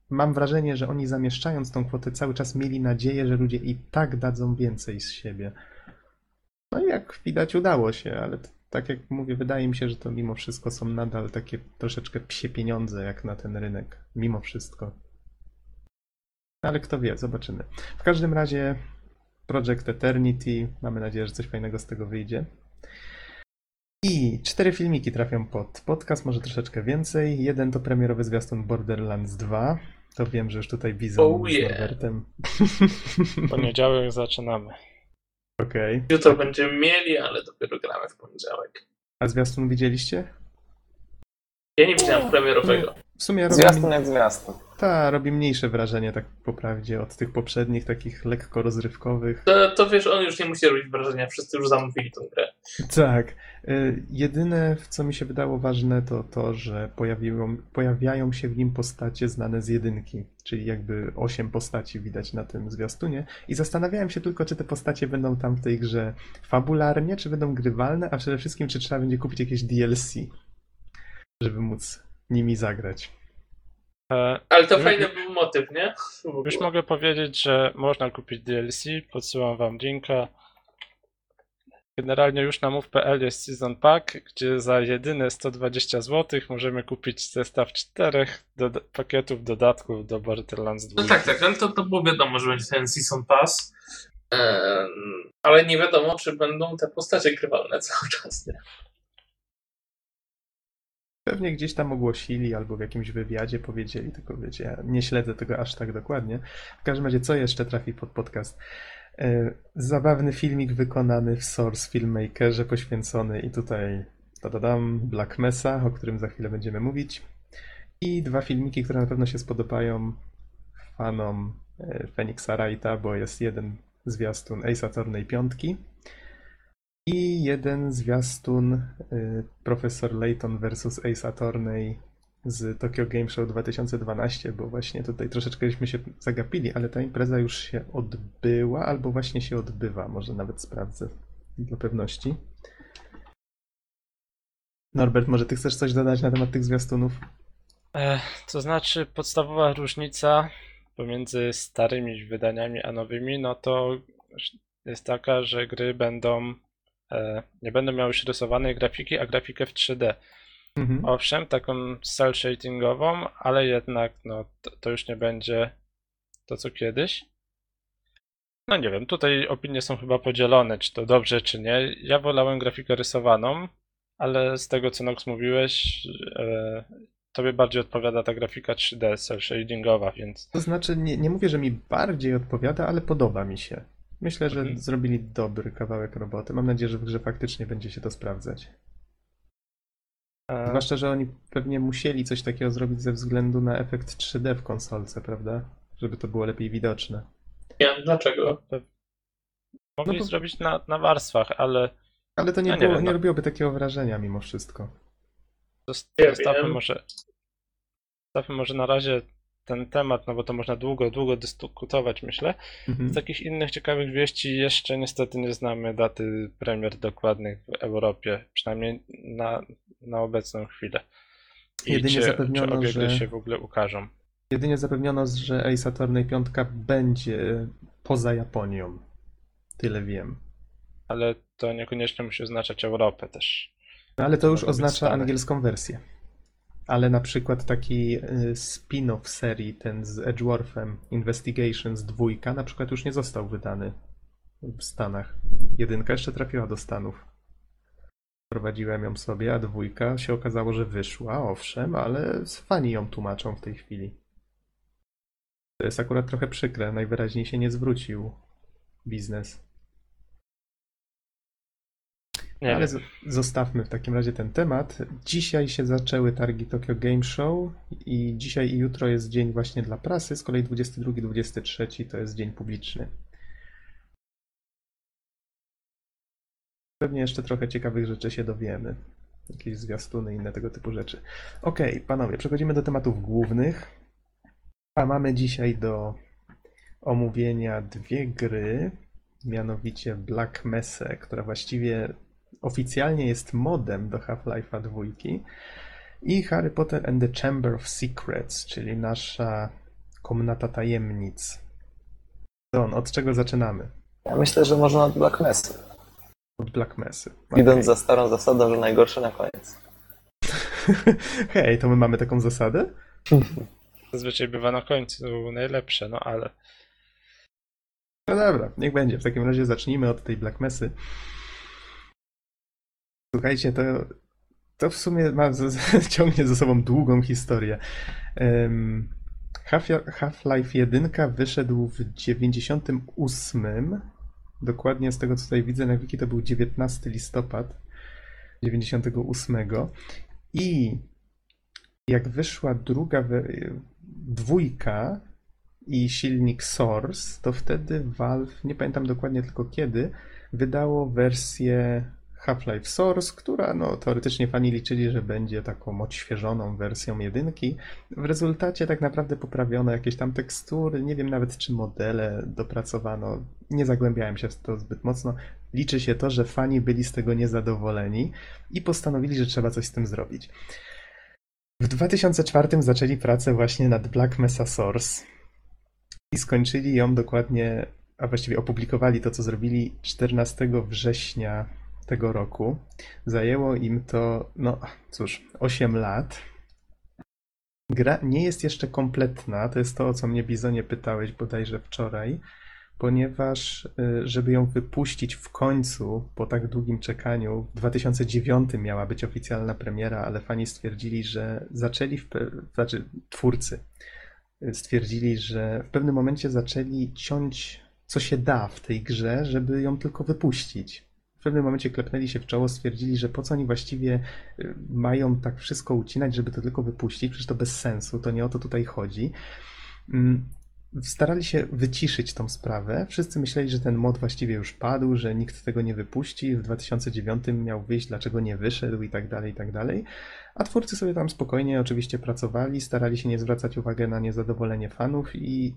mam wrażenie, że oni zamieszczając tą kwotę cały czas mieli nadzieję, że ludzie i tak dadzą więcej z siebie. No i jak widać udało się, ale tak jak mówię, wydaje mi się, że to mimo wszystko są nadal takie troszeczkę psie pieniądze jak na ten rynek, mimo wszystko. Ale kto wie, zobaczymy. W każdym razie Project Eternity. Mamy nadzieję, że coś fajnego z tego wyjdzie. I cztery filmiki trafią pod podcast, może troszeczkę więcej. Jeden to premierowy zwiastun Borderlands 2. To wiem, że już tutaj Bizon Oh z yeah. Norbertem. W poniedziałek zaczynamy. Okej. Jutro będziemy mieli, ale dopiero gramy w poniedziałek. A zwiastun widzieliście? Ja nie widziałem premierowego. W sumie robi, Zwiastun jak zwiastun. ta, robi mniejsze wrażenie, tak po prawdzie, od tych poprzednich, takich lekko rozrywkowych. To, to wiesz, on już nie musi robić wrażenia, wszyscy już zamówili tą grę. Tak. Y, Jedyne, w co mi się wydało ważne, to to, że pojawiło, pojawiają się w nim postacie znane z jedynki, czyli jakby osiem postaci widać na tym zwiastunie. I zastanawiałem się tylko, czy te postacie będą tam w tej grze fabularnie, czy będą grywalne, a przede wszystkim, czy trzeba będzie kupić jakieś DLC, żeby móc nimi zagrać. E, Ale to fajny był motyw, nie? Już mogę powiedzieć, że można kupić DLC, podsyłam wam linka. Generalnie już na move.pl jest Season Pack, gdzie za jedyne 120 zł możemy kupić zestaw czterech doda- pakietów dodatków do Borderlands 2. No tak, tak, ale to, to było wiadomo, że będzie ten Season Pass. Em, ale nie wiadomo, czy będą te postacie grywalne cały czas, nie? Pewnie gdzieś tam ogłosili albo w jakimś wywiadzie powiedzieli, tylko wiecie, ja nie śledzę tego aż tak dokładnie. W każdym razie, co jeszcze trafi pod podcast? E, Zabawny filmik wykonany w Source Filmmakerze poświęcony i tutaj tadadam, Black Mesa, o którym za chwilę będziemy mówić. I dwa filmiki, które na pewno się spodobają fanom e, Phoenixa Wrighta, bo jest jeden zwiastun Ace Attorney piątki i jeden zwiastun y, Profesor Layton vs Ace Attorney z Tokyo Game Show 2012, bo właśnie tutaj troszeczkęśmy się zagapili, ale ta impreza już się odbyła, albo właśnie się odbywa, może nawet sprawdzę dla pewności. Norbert, może ty chcesz coś dodać na temat tych zwiastunów? E, to znaczy, podstawowa różnica pomiędzy starymi wydaniami a nowymi, no to jest taka, że gry będą nie będą miały już rysowanej grafiki, a grafikę w 3D. Mhm. Owszem, taką cel shadingową, ale jednak no, to, to już nie będzie to co kiedyś. No nie wiem, tutaj opinie są chyba podzielone, czy to dobrze, czy nie. Ja wolałem grafikę rysowaną, ale z tego co Nox mówiłeś, e, tobie bardziej odpowiada ta grafika 3D, cel shadingowa, więc To znaczy, nie, nie mówię, że mi bardziej odpowiada, ale podoba mi się. Myślę, że Mhm. zrobili dobry kawałek roboty. Mam nadzieję, że w grze faktycznie będzie się to sprawdzać. e, Zwłaszcza, że oni pewnie musieli coś takiego zrobić ze względu na efekt 3D w konsolce, prawda? Żeby to było lepiej widoczne. Nie wiem dlaczego. mogli no bo- zrobić na, na warstwach, ale Ale to nie, No nie było, wiem, nie no. robiłoby takiego wrażenia mimo wszystko. Zostawmy może, zostawmy może na razie ten temat, no bo to można długo, długo dyskutować, myślę. Mhm. Z takich innych ciekawych wieści jeszcze niestety nie znamy daty premier dokładnych w Europie, przynajmniej na, na obecną chwilę. I Jedynie czy, czy zapewniono, gry że- się w ogóle ukażą. Jedynie zapewniono, że Ace Attorney 5 będzie poza Japonią. Tyle wiem. Ale to niekoniecznie musi oznaczać Europę też. No, ale to już oznacza angielską wersję. Ale na przykład taki y, spin-off serii, ten z Edgeworthem, Investigations 2, na przykład już nie został wydany w Stanach. Jedynka jeszcze trafiła do Stanów. Prowadziłem ją sobie, a dwójka się okazało, że wyszła, owszem, ale fani ją tłumaczą w tej chwili. To jest akurat trochę przykre, najwyraźniej się nie zwrócił biznes. Nie Ale zostawmy w takim razie ten temat. Dzisiaj się zaczęły targi Tokyo Game Show i dzisiaj i jutro jest dzień właśnie dla prasy, z kolei 22-23 to jest dzień publiczny. Pewnie jeszcze trochę ciekawych rzeczy się dowiemy. Jakieś zwiastuny inne tego typu rzeczy. Okej, panowie, przechodzimy do tematów głównych. A mamy dzisiaj do omówienia dwie gry, mianowicie Black Mesa, która właściwie oficjalnie jest modem do Half-Life'a 2 i Harry Potter and the Chamber of Secrets, czyli nasza komnata tajemnic. Don, od czego zaczynamy? Ja myślę, że można od Black Mesa. Od Black Mesy. Idąc za starą zasadą, że najgorsze na koniec. Hej, to my mamy taką zasadę? Zazwyczaj bywa na końcu najlepsze, no ale No dobra, niech będzie. W takim razie zacznijmy od tej Black Mesy. Słuchajcie, to, to w sumie ma, z, ciągnie ze sobą długą historię. Half- Half-Life 1 wyszedł w 98. Dokładnie z tego co tutaj widzę na wiki to był 19 listopad 98. I jak wyszła druga dwójka i silnik Source, to wtedy Valve, nie pamiętam dokładnie tylko kiedy, wydało wersję Half-Life Source, która no, teoretycznie fani liczyli, że będzie taką odświeżoną wersją jedynki. W rezultacie tak naprawdę poprawiono jakieś tam tekstury, nie wiem nawet czy modele dopracowano. Nie zagłębiałem się w to zbyt mocno. Liczy się to, że fani byli z tego niezadowoleni i postanowili, że trzeba coś z tym zrobić. W 2004 zaczęli pracę właśnie nad Black Mesa Source i skończyli ją dokładnie, a właściwie opublikowali to, co zrobili 14 września tego roku. Zajęło im to, no cóż, 8 lat. Gra nie jest jeszcze kompletna, to jest to, o co mnie Bizonie pytałeś bodajże wczoraj, ponieważ y, żeby ją wypuścić w końcu po tak długim czekaniu, w 2009 miała być oficjalna premiera, ale fani stwierdzili, że zaczęli, w, znaczy twórcy y, stwierdzili, że w pewnym momencie zaczęli ciąć co się da w tej grze, żeby ją tylko wypuścić. W pewnym momencie klepnęli się w czoło, stwierdzili, że po co oni właściwie y, mają tak wszystko ucinać, żeby to tylko wypuścić, przecież to bez sensu, to nie o to tutaj chodzi. Mm, Starali się wyciszyć tą sprawę. Wszyscy myśleli, że ten mod właściwie już padł, że nikt tego nie wypuści. W 2009 miał wyjść, dlaczego nie wyszedł i tak dalej, i tak dalej. A twórcy sobie tam spokojnie oczywiście pracowali, starali się nie zwracać uwagi na niezadowolenie fanów i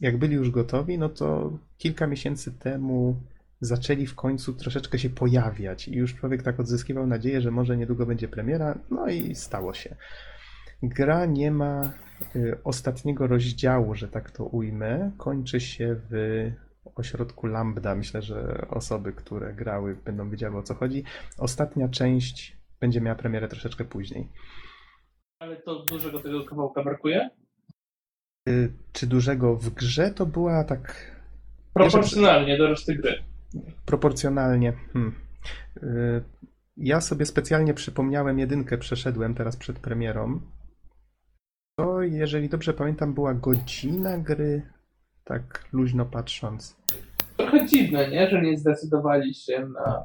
jak byli już gotowi, no to kilka miesięcy temu zaczęli w końcu troszeczkę się pojawiać i już człowiek tak odzyskiwał nadzieję, że może niedługo będzie premiera, no i stało się. Gra nie ma y, ostatniego rozdziału, że tak to ujmę. Kończy się w ośrodku Lambda. Myślę, że osoby, które grały, będą wiedziały o co chodzi. Ostatnia część będzie miała premierę troszeczkę później. Ale to dużego tego kawałka brakuje? Y, Czy dużego w grze to była tak Proporcjonalnie do reszty gry. Proporcjonalnie? Hmm. Y, Ja sobie specjalnie przypomniałem jedynkę, przeszedłem teraz przed premierą. To, jeżeli dobrze pamiętam, była godzina gry, tak luźno patrząc. Trochę dziwne, nie? Że nie zdecydowali się na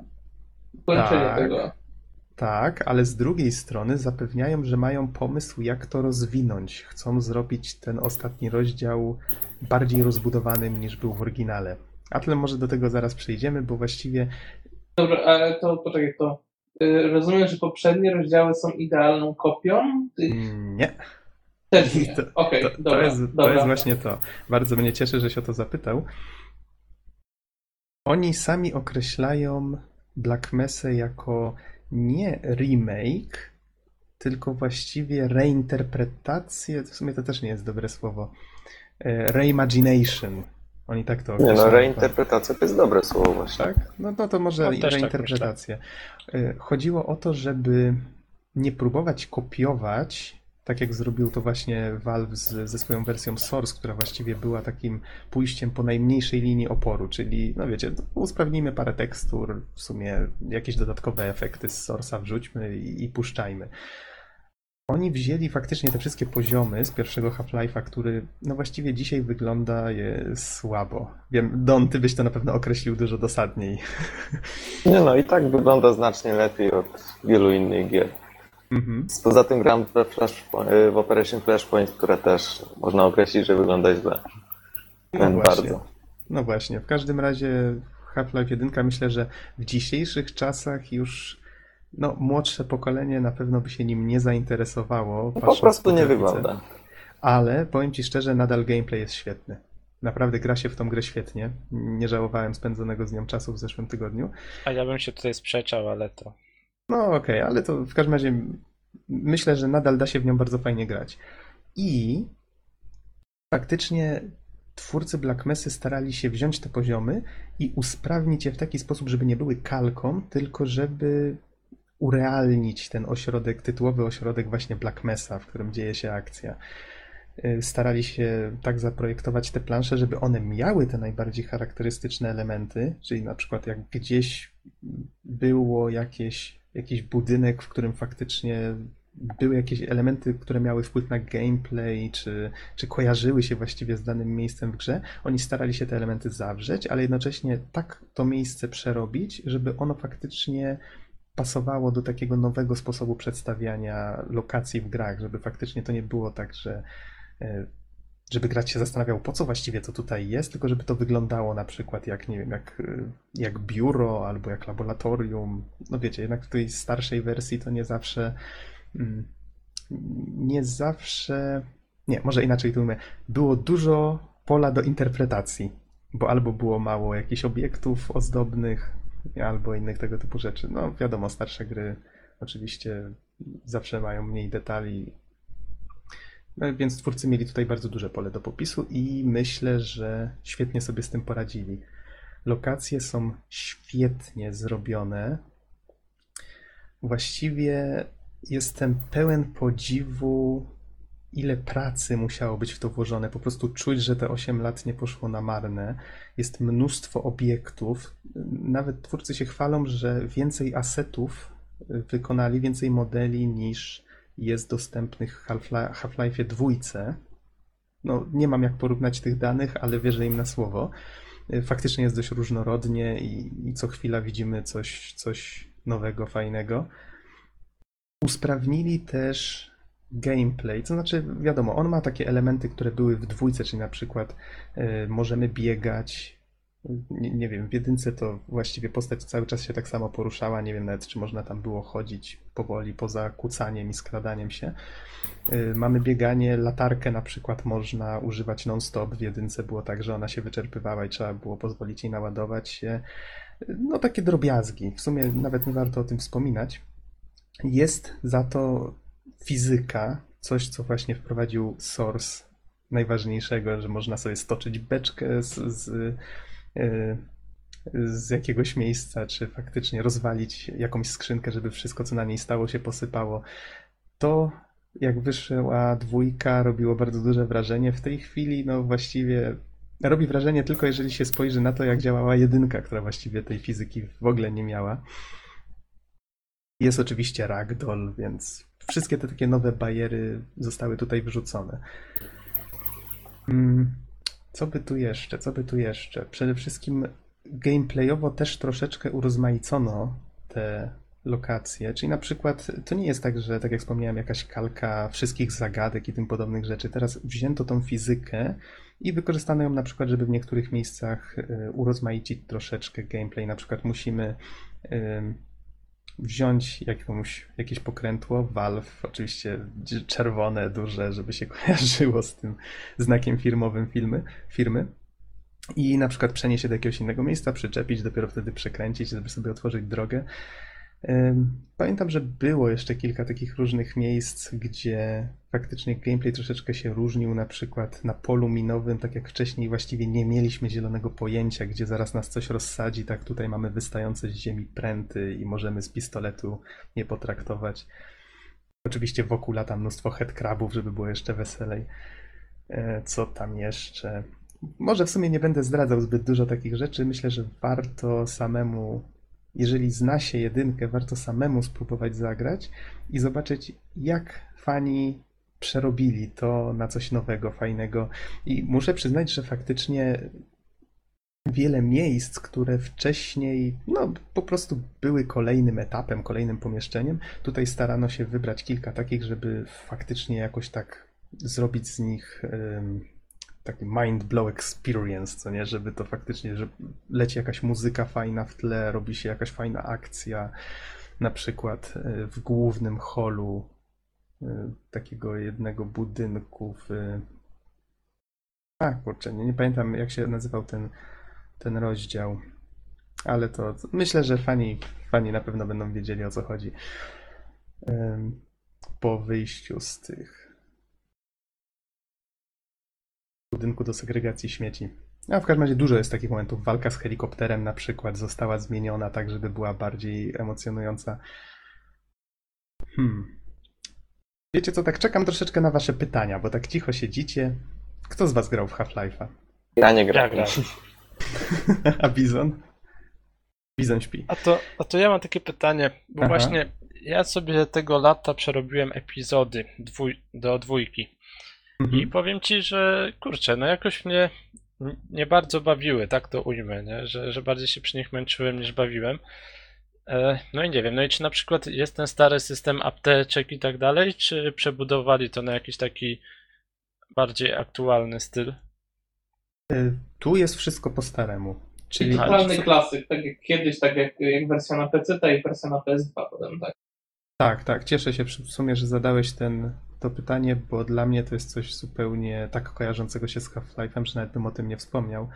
kończenie Tak. tego. Tak, ale z drugiej strony zapewniają, że mają pomysł, jak to rozwinąć. Chcą zrobić ten ostatni rozdział bardziej rozbudowanym niż był w oryginale. A tyle może do tego zaraz przejdziemy, bo właściwie Dobra, ale to poczekaj, to y, rozumiem, że poprzednie rozdziały są idealną kopią? Ty mm, nie. też nie. To- Okej, To, to, dobra, jest, to dobra. jest właśnie to. Bardzo mnie cieszy, że się o to zapytał. Oni sami określają Black Mesę jako nie remake, tylko właściwie reinterpretację. W sumie to też nie jest dobre słowo. E, Reimagination. Oni tak to Nie no, określają. reinterpretacja to jest dobre słowo właśnie. Tak? No to, to może No, też tak reinterpretacja. Y, Chodziło o to, żeby nie próbować kopiować, tak jak zrobił to właśnie Valve z, ze swoją wersją Source, która właściwie była takim pójściem po najmniejszej linii oporu, czyli, no wiecie, usprawnijmy parę tekstur, w sumie jakieś dodatkowe efekty z Source'a wrzućmy i, i puszczajmy. Oni wzięli faktycznie te wszystkie poziomy z pierwszego Half-Life'a, który no właściwie dzisiaj wygląda je słabo. Wiem, Don, ty byś to na pewno określił dużo dosadniej. Nie no, i tak wygląda znacznie lepiej od wielu innych gier. Mhm. Poza tym gram Flash, w Operation Flashpoint, która też można określić, że wygląda źle. No właśnie. bardzo. No właśnie, w każdym razie Half-Life 1 myślę, że w dzisiejszych czasach już no, młodsze pokolenie na pewno by się nim nie zainteresowało. No, po prostu nie wygląda. Ale powiem ci szczerze, nadal gameplay jest świetny. Naprawdę gra się w tą grę świetnie. Nie żałowałem spędzonego z nią czasu w zeszłym tygodniu. A ja bym się tutaj sprzeczał, ale to. No okej, ale to w każdym razie myślę, że nadal da się w nią bardzo fajnie grać. I faktycznie twórcy Black Mesy starali się wziąć te poziomy i usprawnić je w taki sposób, żeby nie były kalką, tylko żeby urealnić ten ośrodek, tytułowy ośrodek właśnie Black Mesa, w którym dzieje się akcja. Y, Starali się tak zaprojektować te plansze, żeby one miały te najbardziej charakterystyczne elementy, czyli na przykład jak gdzieś było jakieś, jakiś budynek, w którym faktycznie były jakieś elementy, które miały wpływ na gameplay, czy, czy kojarzyły się właściwie z danym miejscem w grze, oni starali się te elementy zawrzeć, ale jednocześnie tak to miejsce przerobić, żeby ono faktycznie pasowało do takiego nowego sposobu przedstawiania lokacji w grach, żeby faktycznie to nie było tak, że e, żeby gracz się zastanawiał, po co właściwie to tutaj jest, tylko żeby to wyglądało na przykład jak, nie wiem, jak, y, jak biuro albo jak laboratorium. No wiecie, jednak w tej starszej wersji to nie zawsze mm, nie zawsze nie, może inaczej to mówię. Było dużo pola do interpretacji, bo albo było mało jakichś obiektów ozdobnych, albo innych tego typu rzeczy. No wiadomo, starsze gry oczywiście zawsze mają mniej detali, no, więc twórcy mieli tutaj bardzo duże pole do popisu i myślę, że świetnie sobie z tym poradzili. Lokacje są świetnie zrobione. Właściwie jestem pełen podziwu, ile pracy musiało być w to włożone. Po prostu czuć, że te 8 lat nie poszło na marne. Jest mnóstwo obiektów. Nawet twórcy się chwalą, że więcej asetów wykonali, więcej modeli niż jest dostępnych w Half-Li- Half-Life dwójce. No, nie mam jak porównać tych danych, ale wierzę im na słowo. Faktycznie jest dość różnorodnie i, i co chwila widzimy coś, coś nowego, fajnego. Usprawnili też gameplay, to znaczy, wiadomo, on ma takie elementy, które były w dwójce, czyli na przykład y, możemy biegać. Nie, nie wiem, w jedynce to właściwie postać cały czas się tak samo poruszała. Nie wiem nawet, czy można tam było chodzić powoli poza kucaniem i skradaniem się. Y, Mamy bieganie, latarkę na przykład można używać non-stop. W jedynce było tak, że ona się wyczerpywała i trzeba było pozwolić jej naładować się. Y, No takie drobiazgi. W sumie nawet nie warto o tym wspominać. Jest za to fizyka, coś co właśnie wprowadził Source najważniejszego, że można sobie stoczyć beczkę z, z, y, z jakiegoś miejsca, czy faktycznie rozwalić jakąś skrzynkę, żeby wszystko, co na niej stało, się posypało. To, jak wyszła dwójka, robiło bardzo duże wrażenie. W tej chwili, no właściwie robi wrażenie tylko, jeżeli się spojrzy na to, jak działała jedynka, która właściwie tej fizyki w ogóle nie miała. Jest oczywiście ragdoll, więc wszystkie te takie nowe bariery zostały tutaj wyrzucone. Mm, Co by tu jeszcze? Co by tu jeszcze? Przede wszystkim gameplayowo też troszeczkę urozmaicono te lokacje, czyli na przykład to nie jest tak, że tak jak wspomniałem, jakaś kalka wszystkich zagadek i tym podobnych rzeczy. Teraz wzięto tą fizykę i wykorzystano ją na przykład, żeby w niektórych miejscach y, urozmaicić troszeczkę gameplay. Na przykład musimy wziąć jakąś, jakieś pokrętło, Valve, oczywiście czerwone, duże, żeby się kojarzyło z tym znakiem firmowym firmy, firmy i na przykład przenieść się do jakiegoś innego miejsca, przyczepić, dopiero wtedy przekręcić, żeby sobie otworzyć drogę. Pamiętam, że było jeszcze kilka takich różnych miejsc, gdzie faktycznie gameplay troszeczkę się różnił, na przykład na polu minowym, tak jak wcześniej właściwie nie mieliśmy zielonego pojęcia, gdzie zaraz nas coś rozsadzi, tak tutaj mamy wystające z ziemi pręty i możemy z pistoletu je potraktować. Oczywiście wokół lata mnóstwo headcrabów, żeby było jeszcze weselej. E, Co tam jeszcze? Może w sumie nie będę zdradzał zbyt dużo takich rzeczy. Myślę, że warto samemu, jeżeli zna się jedynkę, warto samemu spróbować zagrać i zobaczyć, jak fani przerobili to na coś nowego, fajnego. I muszę przyznać, że faktycznie wiele miejsc, które wcześniej no, po prostu były kolejnym etapem, kolejnym pomieszczeniem, tutaj starano się wybrać kilka takich, żeby faktycznie jakoś tak zrobić z nich em, taki mind blow experience, co nie, żeby to faktycznie, że leci jakaś muzyka fajna w tle, robi się jakaś fajna akcja, na przykład e, w głównym holu e, takiego jednego budynku w... A, kurczę, nie, nie pamiętam jak się nazywał ten, ten rozdział, ale to myślę, że fani, fani na pewno będą wiedzieli o co chodzi. Po wyjściu z tych budynku do segregacji śmieci. A w każdym razie dużo jest takich momentów. Walka z helikopterem na przykład została zmieniona tak, żeby była bardziej emocjonująca. Hmm. Wiecie co, tak czekam troszeczkę na wasze pytania, bo tak cicho siedzicie. Kto z was grał w Half-Life'a? Ja nie gram. Ja gram. A Bizon? Bizon śpi. A to, a to ja mam takie pytanie, bo Aha. właśnie ja sobie tego lata przerobiłem epizody dwój, do dwójki. I Mhm. powiem ci, że kurczę, no jakoś mnie nie bardzo bawiły, tak to ujmę, nie? Że, że bardziej się przy nich męczyłem niż bawiłem. E, No i nie wiem, no i czy na przykład jest ten stary system apteczek i tak dalej, czy przebudowali to na jakiś taki bardziej aktualny styl? Y, Tu jest wszystko po staremu. Czyli totalny klasyk, tak jak kiedyś, tak jak, jak wersja na PC i wersja na PS2 potem, tak. Tak, tak. Cieszę się przy- w sumie, że zadałeś ten, to pytanie, bo dla mnie to jest coś zupełnie tak kojarzącego się z Half-Life'em, że nawet bym o tym nie wspomniał.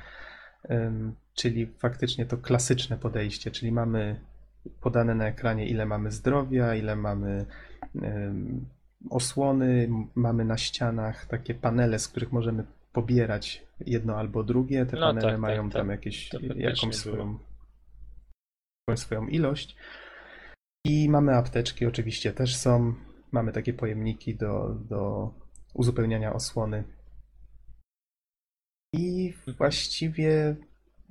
Czyli faktycznie to klasyczne podejście, czyli mamy podane na ekranie, ile mamy zdrowia, ile mamy osłony, mamy na ścianach takie panele, z których możemy pobierać jedno albo drugie. Te No panele tak, tak, mają tak. tam jakieś, To faktycznie jakąś swoją, jakąś swoją ilość. I mamy apteczki, oczywiście też są. Mamy takie pojemniki do, do uzupełniania osłony. I właściwie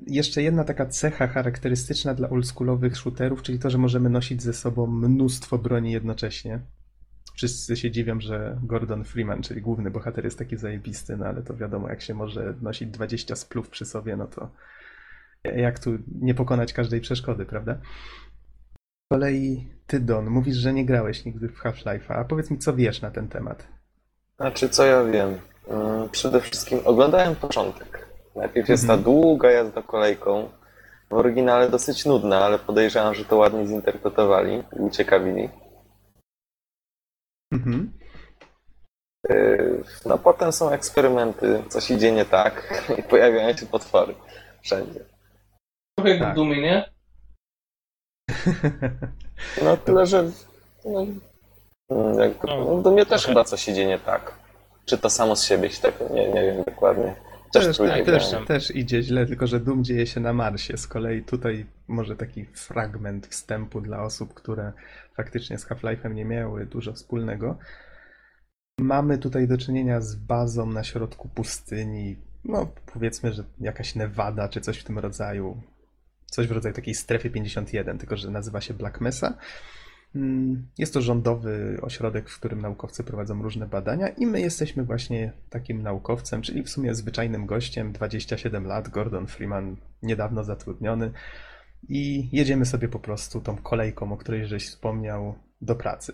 jeszcze jedna taka cecha charakterystyczna dla oldschoolowych shooterów, czyli to, że możemy nosić ze sobą mnóstwo broni jednocześnie. Wszyscy się dziwią, że Gordon Freeman, czyli główny bohater, jest taki zajebisty, no ale to wiadomo, jak się może nosić 20 splów przy sobie, no to jak tu nie pokonać każdej przeszkody, prawda? Z kolei ty, Don, mówisz, że nie grałeś nigdy w Half-Life'a, a powiedz mi, co wiesz na ten temat? Znaczy, co ja wiem? Mm, Przede wszystkim oglądałem początek. Najpierw jest ta Mhm. długa jazda kolejką. W oryginale dosyć nudna, ale podejrzewam, że to ładnie zinterpretowali i uciekawili. Mhm. Yy, No potem są eksperymenty, coś idzie nie tak i pojawiają się potwory wszędzie. Trochę jak Tak. w Dumie, nie? No tyle, że no, mm, jak, No, no, do mnie też chyba coś idzie nie tak. Czy to samo z siebie się tak, nie, nie wiem dokładnie. Też, Też, tak, też, też idzie źle, tylko że Doom dzieje się na Marsie. Z kolei tutaj może taki fragment wstępu dla osób, które faktycznie z Half-Life'em nie miały dużo wspólnego. Mamy tutaj do czynienia z bazą na środku pustyni. No, powiedzmy, że jakaś Nevada czy coś w tym rodzaju. Coś w rodzaju takiej strefy 51, tylko że nazywa się Black Mesa. Mm, Jest to rządowy ośrodek, w którym naukowcy prowadzą różne badania, i my jesteśmy właśnie takim naukowcem, czyli w sumie zwyczajnym gościem, 27 lat, Gordon Freeman, niedawno zatrudniony, i jedziemy sobie po prostu tą kolejką, o której żeś wspomniał, do pracy.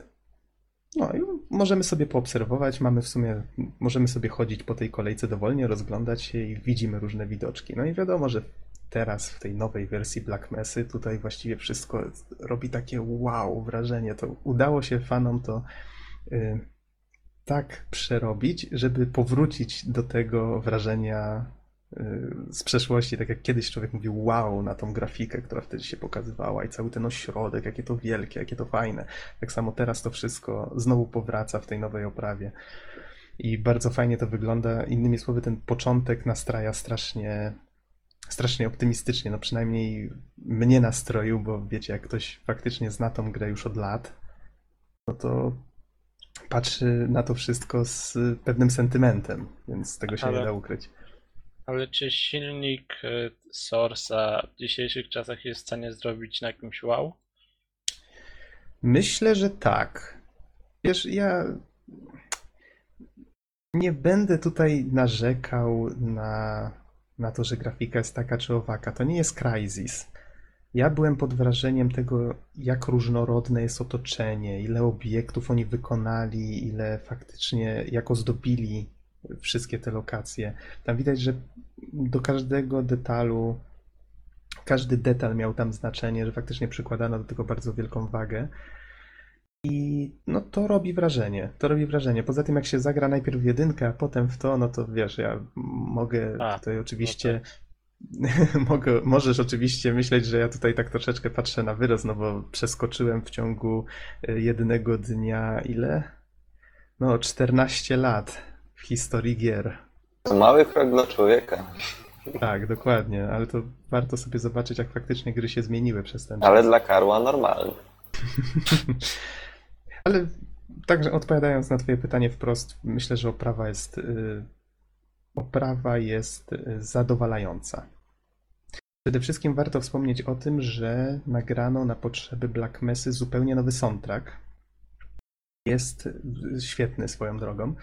No i możemy sobie poobserwować, mamy w sumie, możemy sobie chodzić po tej kolejce dowolnie, rozglądać się i widzimy różne widoczki. No i wiadomo, że teraz w tej nowej wersji Black Messy tutaj właściwie wszystko robi takie wow wrażenie. To udało się fanom to y, tak przerobić, żeby powrócić do tego wrażenia y, z przeszłości, tak jak kiedyś człowiek mówił wow na tą grafikę, która wtedy się pokazywała i cały ten ośrodek, jakie to wielkie, jakie to fajne. Tak samo teraz to wszystko znowu powraca w tej nowej oprawie. I bardzo fajnie to wygląda. Innymi słowy, ten początek nastraja strasznie, strasznie optymistycznie. No przynajmniej mnie nastroił, bo wiecie, jak ktoś faktycznie zna tą grę już od lat, no to patrzy na to wszystko z pewnym sentymentem, więc tego się nie Ale- da ukryć. Ale czy silnik y, Source'a w dzisiejszych czasach jest w stanie zrobić na jakimś wow? Myślę, że tak. Wiesz, ja nie będę tutaj narzekał na, na to, że grafika jest taka czy owaka. To nie jest Crysis. Ja byłem pod wrażeniem tego, jak różnorodne jest otoczenie, ile obiektów oni wykonali, ile faktycznie, jak ozdobili wszystkie te lokacje. Tam widać, że do każdego detalu, każdy detal miał tam znaczenie, że faktycznie przykładano do tego bardzo wielką wagę. I no to robi wrażenie, to robi wrażenie. Poza tym jak się zagra najpierw w jedynkę, a potem w to, no to wiesz, ja mogę A, tutaj oczywiście, no mogę, możesz oczywiście myśleć, że ja tutaj tak troszeczkę patrzę na wyrost, no bo przeskoczyłem w ciągu e, jednego dnia ile? No 14 lat w historii gier. To mały krok dla człowieka, Tak, dokładnie, ale to warto sobie zobaczyć, jak faktycznie gry się zmieniły przez ten czas. ale dla karła normalny. Ale także odpowiadając na Twoje pytanie wprost, myślę, że oprawa jest, y, oprawa jest y, zadowalająca. Przede wszystkim warto wspomnieć o tym, że nagrano na potrzeby Black Messy zupełnie nowy soundtrack. Jest świetny swoją drogą.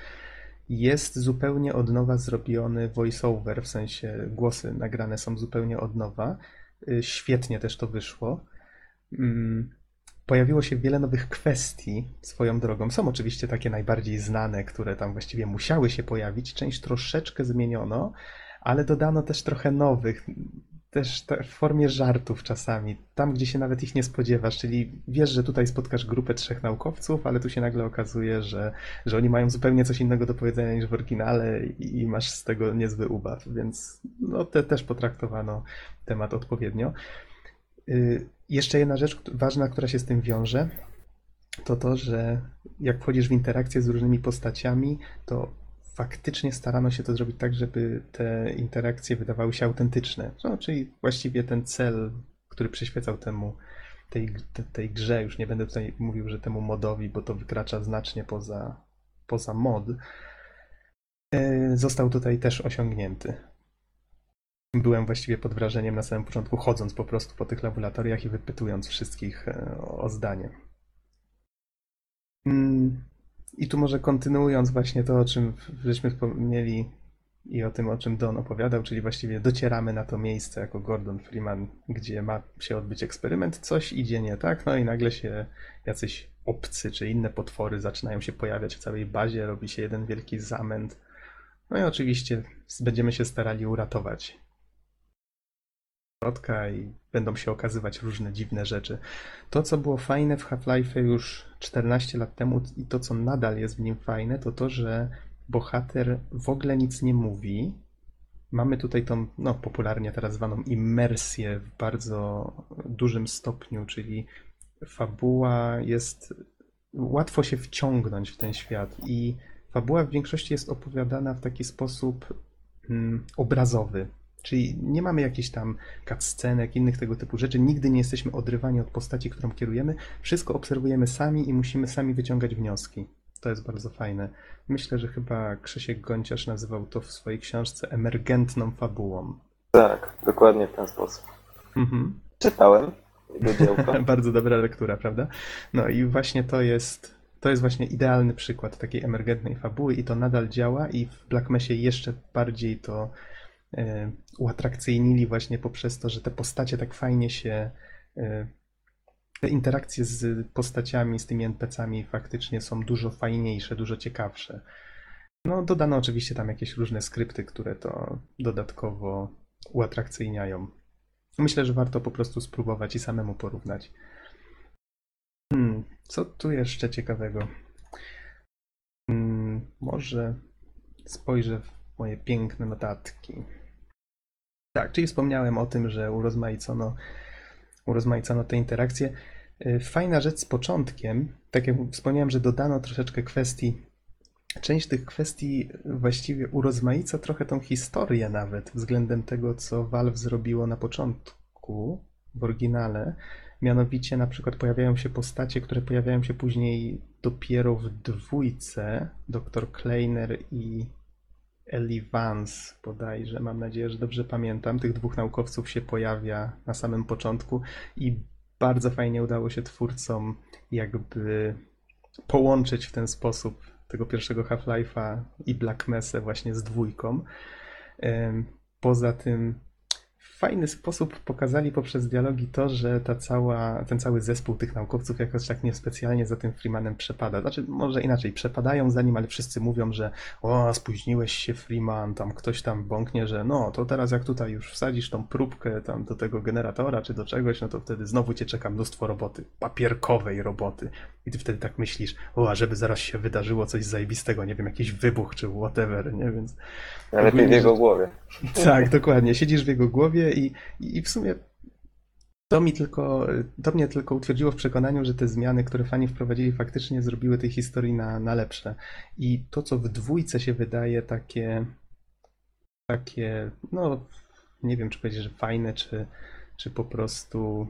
Jest zupełnie od nowa zrobiony voiceover, w sensie głosy nagrane są zupełnie od nowa. Y, Świetnie też to wyszło. Pojawiło się wiele nowych kwestii swoją drogą. Są oczywiście takie najbardziej znane, które tam właściwie musiały się pojawić. Część troszeczkę zmieniono, ale dodano też trochę nowych, też te- w formie żartów czasami, tam gdzie się nawet ich nie spodziewasz, czyli wiesz, że tutaj spotkasz grupę trzech naukowców, ale tu się nagle okazuje, że, że oni mają zupełnie coś innego do powiedzenia niż w oryginale i, i masz z tego niezły ubaw, więc no, te też potraktowano temat odpowiednio. Y, Jeszcze jedna rzecz ważna, która się z tym wiąże, to to, że jak wchodzisz w interakcję z różnymi postaciami, to faktycznie starano się to zrobić tak, żeby te interakcje wydawały się autentyczne. No, czyli właściwie ten cel, który przyświecał temu, tej, te- tej grze, już nie będę tutaj mówił, że temu modowi, bo to wykracza znacznie poza, poza mod, e, został tutaj też osiągnięty. Byłem właściwie pod wrażeniem na samym początku, chodząc po prostu po tych laboratoriach i wypytując wszystkich e, o zdanie. Mm, I tu może kontynuując właśnie to, o czym żeśmy wspomnieli i o tym, o czym Don opowiadał, czyli właściwie docieramy na to miejsce jako Gordon Freeman, gdzie ma się odbyć eksperyment, coś idzie nie tak, no i nagle się jacyś obcy czy inne potwory zaczynają się pojawiać w całej bazie, robi się jeden wielki zamęt. No i oczywiście będziemy się starali uratować środka i będą się okazywać różne dziwne rzeczy. To, co było fajne w Half-Life już 14 lat temu i to, co nadal jest w nim fajne, to to, że bohater w ogóle nic nie mówi. Mamy tutaj tą, no, popularnie teraz zwaną immersję w bardzo dużym stopniu, czyli fabuła jest. Łatwo się wciągnąć w ten świat i fabuła w większości jest opowiadana w taki sposób mm, obrazowy. Czyli nie mamy jakichś tam cutscenek, innych tego typu rzeczy. Nigdy nie jesteśmy odrywani od postaci, którą kierujemy. Wszystko obserwujemy sami i musimy sami wyciągać wnioski. To jest bardzo fajne. Myślę, że chyba Krzysiek Gonciarz nazywał to w swojej książce emergentną fabułą. Tak, dokładnie w ten sposób. Mhm. Czytałem. Bardzo dobra lektura, prawda? No i właśnie to jest, to jest właśnie idealny przykład takiej emergentnej fabuły i to nadal działa i w Black Mesie jeszcze bardziej to uatrakcyjnili właśnie poprzez to, że te postacie tak fajnie się e, te interakcje z postaciami, z tymi NPC-ami faktycznie są dużo fajniejsze, dużo ciekawsze. No, dodano oczywiście tam jakieś różne skrypty, które to dodatkowo uatrakcyjniają. Myślę, że warto po prostu spróbować i samemu porównać. Hmm, co tu jeszcze ciekawego? Hmm, może spojrzę w moje piękne notatki. Tak, czyli wspomniałem o tym, że urozmaicono, urozmaicono te interakcje. Y, Fajna rzecz z początkiem, tak jak wspomniałem, że dodano troszeczkę kwestii. Część tych kwestii właściwie urozmaica trochę tą historię nawet względem tego, co Valve zrobiło na początku w oryginale. Mianowicie na przykład pojawiają się postacie, które pojawiają się później dopiero w dwójce. Dr. Kleiner i Ellie Vance bodajże, mam nadzieję, że dobrze pamiętam. Tych dwóch naukowców się pojawia na samym początku i bardzo fajnie udało się twórcom jakby połączyć w ten sposób tego pierwszego Half-Life'a i Black Mesa właśnie z dwójką. Poza tym fajny sposób pokazali poprzez dialogi to, że ta cała, ten cały zespół tych naukowców jakoś tak niespecjalnie za tym Freemanem przepada. Znaczy, może inaczej, przepadają za nim, ale wszyscy mówią, że o, spóźniłeś się Freeman, tam ktoś tam bąknie, że no, to teraz jak tutaj już wsadzisz tą próbkę tam do tego generatora czy do czegoś, no to wtedy znowu cię czeka mnóstwo roboty, papierkowej roboty. I ty wtedy tak myślisz, o, a żeby zaraz się wydarzyło coś zajebistego, nie wiem, jakiś wybuch czy whatever, nie? Więc Najlepiej w jego głowie. tak, dokładnie. Siedzisz w jego głowie i, i w sumie to mi tylko, to mnie tylko utwierdziło w przekonaniu, że te zmiany, które fani wprowadzili, faktycznie zrobiły tej historii na, na lepsze. I to, co w dwójce się wydaje takie, takie, no, nie wiem, czy powiedzieć, że fajne, czy, czy po prostu,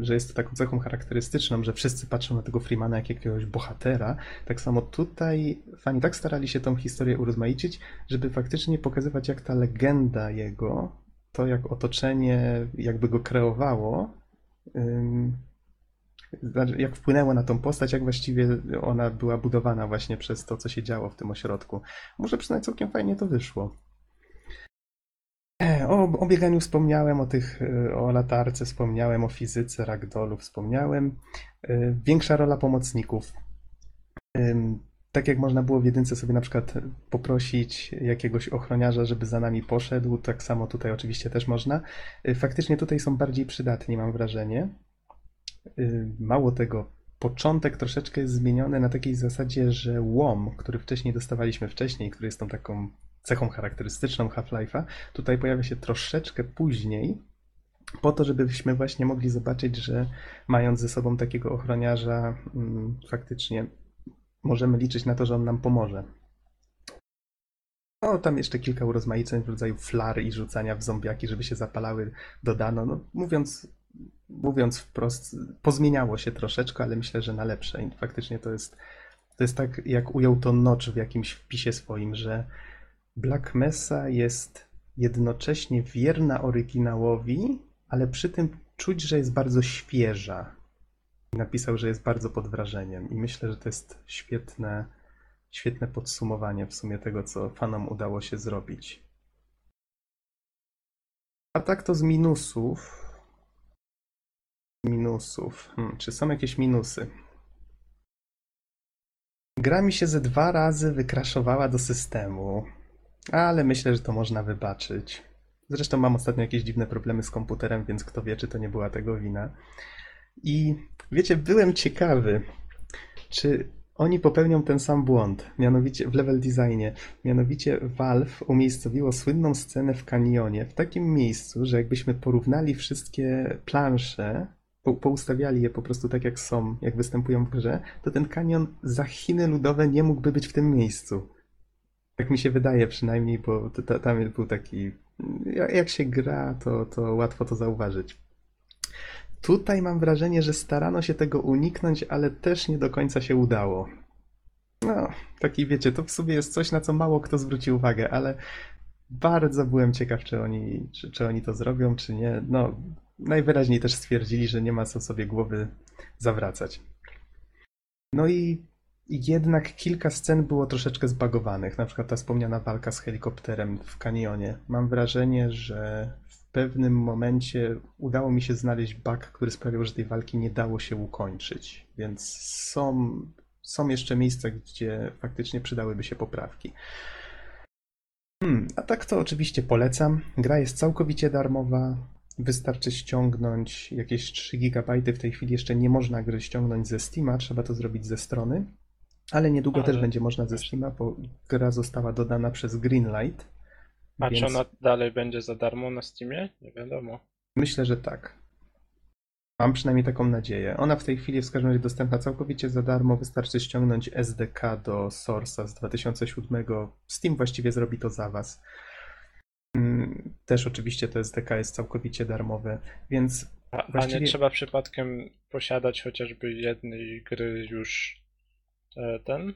że jest to taką cechą charakterystyczną, że wszyscy patrzą na tego Freemana jak jakiegoś bohatera. Tak samo tutaj fani tak starali się tą historię urozmaicić, żeby faktycznie pokazywać, jak ta legenda jego to, jak otoczenie jakby go kreowało, znaczy, jak wpłynęło na tą postać, jak właściwie ona była budowana właśnie przez to, co się działo w tym ośrodku. Może przynajmniej całkiem fajnie to wyszło. E, O, o bieganiu wspomniałem, o tych, e, o latarce wspomniałem, o fizyce ragdollu wspomniałem. E, Większa rola pomocników. Tak jak można było w jedynce sobie na przykład poprosić jakiegoś ochroniarza, żeby za nami poszedł, tak samo tutaj oczywiście też można. Y, Faktycznie tutaj są bardziej przydatni, mam wrażenie. Y, Mało tego, początek troszeczkę jest zmieniony na takiej zasadzie, że łom, który wcześniej dostawaliśmy wcześniej, który jest tą taką cechą charakterystyczną Half-Life'a, tutaj pojawia się troszeczkę później, po to, żebyśmy właśnie mogli zobaczyć, że mając ze sobą takiego ochroniarza, mm, faktycznie możemy liczyć na to, że on nam pomoże. No, tam jeszcze kilka urozmaiceń w rodzaju flar i rzucania w zombiaki, żeby się zapalały, dodano. No, mówiąc, mówiąc wprost, pozmieniało się troszeczkę, ale myślę, że na lepsze. I faktycznie to jest, to jest tak, jak ujął to Notch w jakimś wpisie swoim, że Black Mesa jest jednocześnie wierna oryginałowi, ale przy tym czuć, że jest bardzo świeża. Napisał, że jest bardzo pod wrażeniem. I myślę, że to jest świetne, świetne podsumowanie w sumie tego, co fanom udało się zrobić. A tak to z minusów. Minusów. Hmm, czy są jakieś minusy? Gra mi się ze dwa razy wykraszowała do systemu, ale myślę, że to można wybaczyć. Zresztą mam ostatnio jakieś dziwne problemy z komputerem, więc kto wie, czy to nie była tego wina. I wiecie, byłem ciekawy, czy oni popełnią ten sam błąd, mianowicie w level designie. Mianowicie Valve umiejscowiło słynną scenę w kanionie w takim miejscu, że jakbyśmy porównali wszystkie plansze, po, poustawiali je po prostu tak jak są, jak występują w grze, to ten kanion za Chiny ludowe nie mógłby być w tym miejscu. Tak mi się wydaje przynajmniej, bo tam był taki. Jak, jak się gra, to, to łatwo to zauważyć. Tutaj mam wrażenie, że starano się tego uniknąć, ale też nie do końca się udało. No, taki wiecie, to w sumie jest coś, na co mało kto zwróci uwagę, ale bardzo byłem ciekaw, czy oni, czy, czy oni to zrobią, czy nie. No, najwyraźniej też stwierdzili, że nie ma co sobie głowy zawracać. No i jednak kilka scen było troszeczkę zbagowanych, na przykład ta wspomniana walka z helikopterem w kanionie. Mam wrażenie, że pewnym momencie udało mi się znaleźć bug, który sprawiał, że tej walki nie dało się ukończyć, więc są, są jeszcze miejsca, gdzie faktycznie przydałyby się poprawki. Hmm, a tak to oczywiście polecam. Gra jest całkowicie darmowa. Wystarczy ściągnąć jakieś 3 GB. W tej chwili jeszcze nie można gry ściągnąć ze Steama, trzeba to zrobić ze strony. Ale niedługo Ale też będzie można ze. Steama, bo gra została dodana przez Greenlight. A czy więc ona dalej będzie za darmo na Steamie? Nie wiadomo. myślę, że tak. Mam przynajmniej taką nadzieję. Ona w tej chwili jest w każdym razie dostępna całkowicie za darmo. Wystarczy ściągnąć SDK do Source'a z 2007. Steam właściwie zrobi to za Was. Mm, Też oczywiście to SDK jest całkowicie darmowe, więc A, a Właściwie- nie trzeba przypadkiem posiadać chociażby jednej gry już e, ten?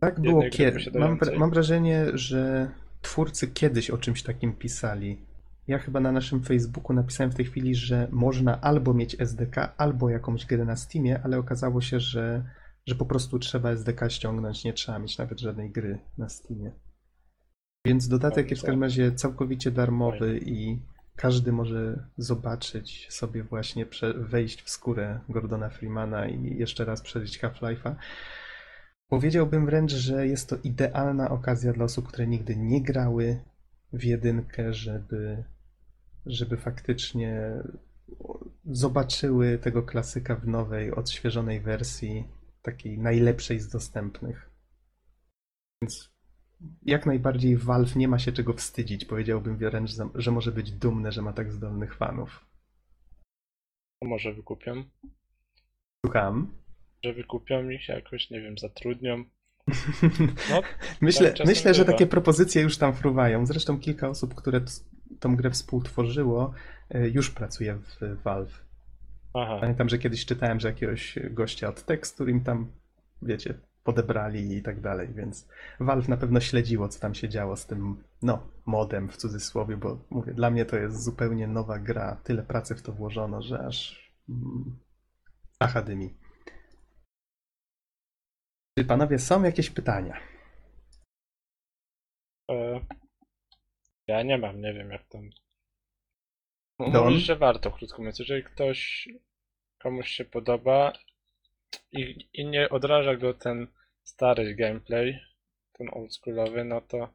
Tak było kiedyś. Mam, mam wrażenie, że twórcy kiedyś o czymś takim pisali. Ja chyba na naszym Facebooku napisałem w tej chwili, że można albo mieć SDK, albo jakąś grę na Steamie, ale okazało się, że, że po prostu trzeba SDK ściągnąć, nie trzeba mieć nawet żadnej gry na Steamie. Więc dodatek jest w każdym razie całkowicie darmowy i każdy może zobaczyć sobie właśnie, wejść w skórę Gordona Freemana i jeszcze raz przeżyć Half-Life'a. Powiedziałbym wręcz, że jest to idealna okazja dla osób, które nigdy nie grały w jedynkę, żeby, żeby faktycznie zobaczyły tego klasyka w nowej, odświeżonej wersji, takiej najlepszej z dostępnych. Więc jak najbardziej Valve nie ma się czego wstydzić. Powiedziałbym wręcz, że- że może być dumne, że ma tak zdolnych fanów. Może wykupią. Słucham. Że wykupią ich jakoś, nie wiem, zatrudnią. No, Myślę, Tak myślę, że bywa. takie propozycje już tam fruwają. Zresztą kilka osób, które tą grę współtworzyło, e, już pracuje w Valve. aha. Pamiętam, że kiedyś czytałem, że jakiegoś gościa od tekstu im tam, wiecie, podebrali i tak dalej, więc Valve na pewno śledziło, co tam się działo z tym no, modem w cudzysłowie, bo mówię, dla mnie to jest zupełnie nowa gra. Tyle pracy w to włożono, że aż mm, Aha dymi. Czy panowie są jakieś pytania? E, Ja nie mam, nie wiem jak tam. Don? Mówisz, że warto, krótko mówiąc. Jeżeli ktoś komuś się podoba i, i nie odraża go ten stary gameplay, ten oldschoolowy, no to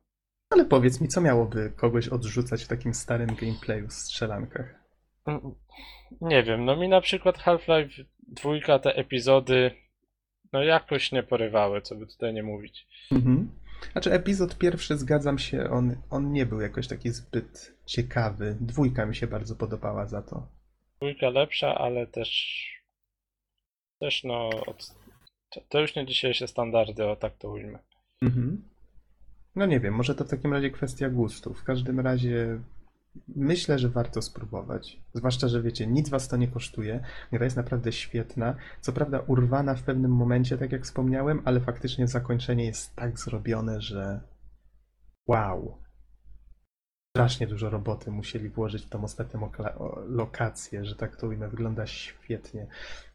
Ale powiedz mi, co miałoby kogoś odrzucać w takim starym gameplayu w strzelankach? Mm, Nie wiem, no mi na przykład Half-Life dwójka, te epizody, no jakoś nie porywały, co by tutaj nie mówić. Mhm. Znaczy, epizod pierwszy, zgadzam się, on, on nie był jakoś taki zbyt ciekawy. Dwójka mi się bardzo podobała za to. Dwójka lepsza, ale też, też no, od, to, to już nie dzisiejsze standardy, o tak to ujmę. Mhm. No nie wiem, może to w takim razie kwestia gustu. W każdym razie myślę, że warto spróbować. Zwłaszcza, że wiecie, nic was to nie kosztuje. Gra jest naprawdę świetna. Co prawda urwana w pewnym momencie, tak jak wspomniałem, ale faktycznie zakończenie jest tak zrobione, że wow. Strasznie dużo roboty musieli włożyć w tą ostatnią lokację, że tak to ujmę. Wygląda świetnie.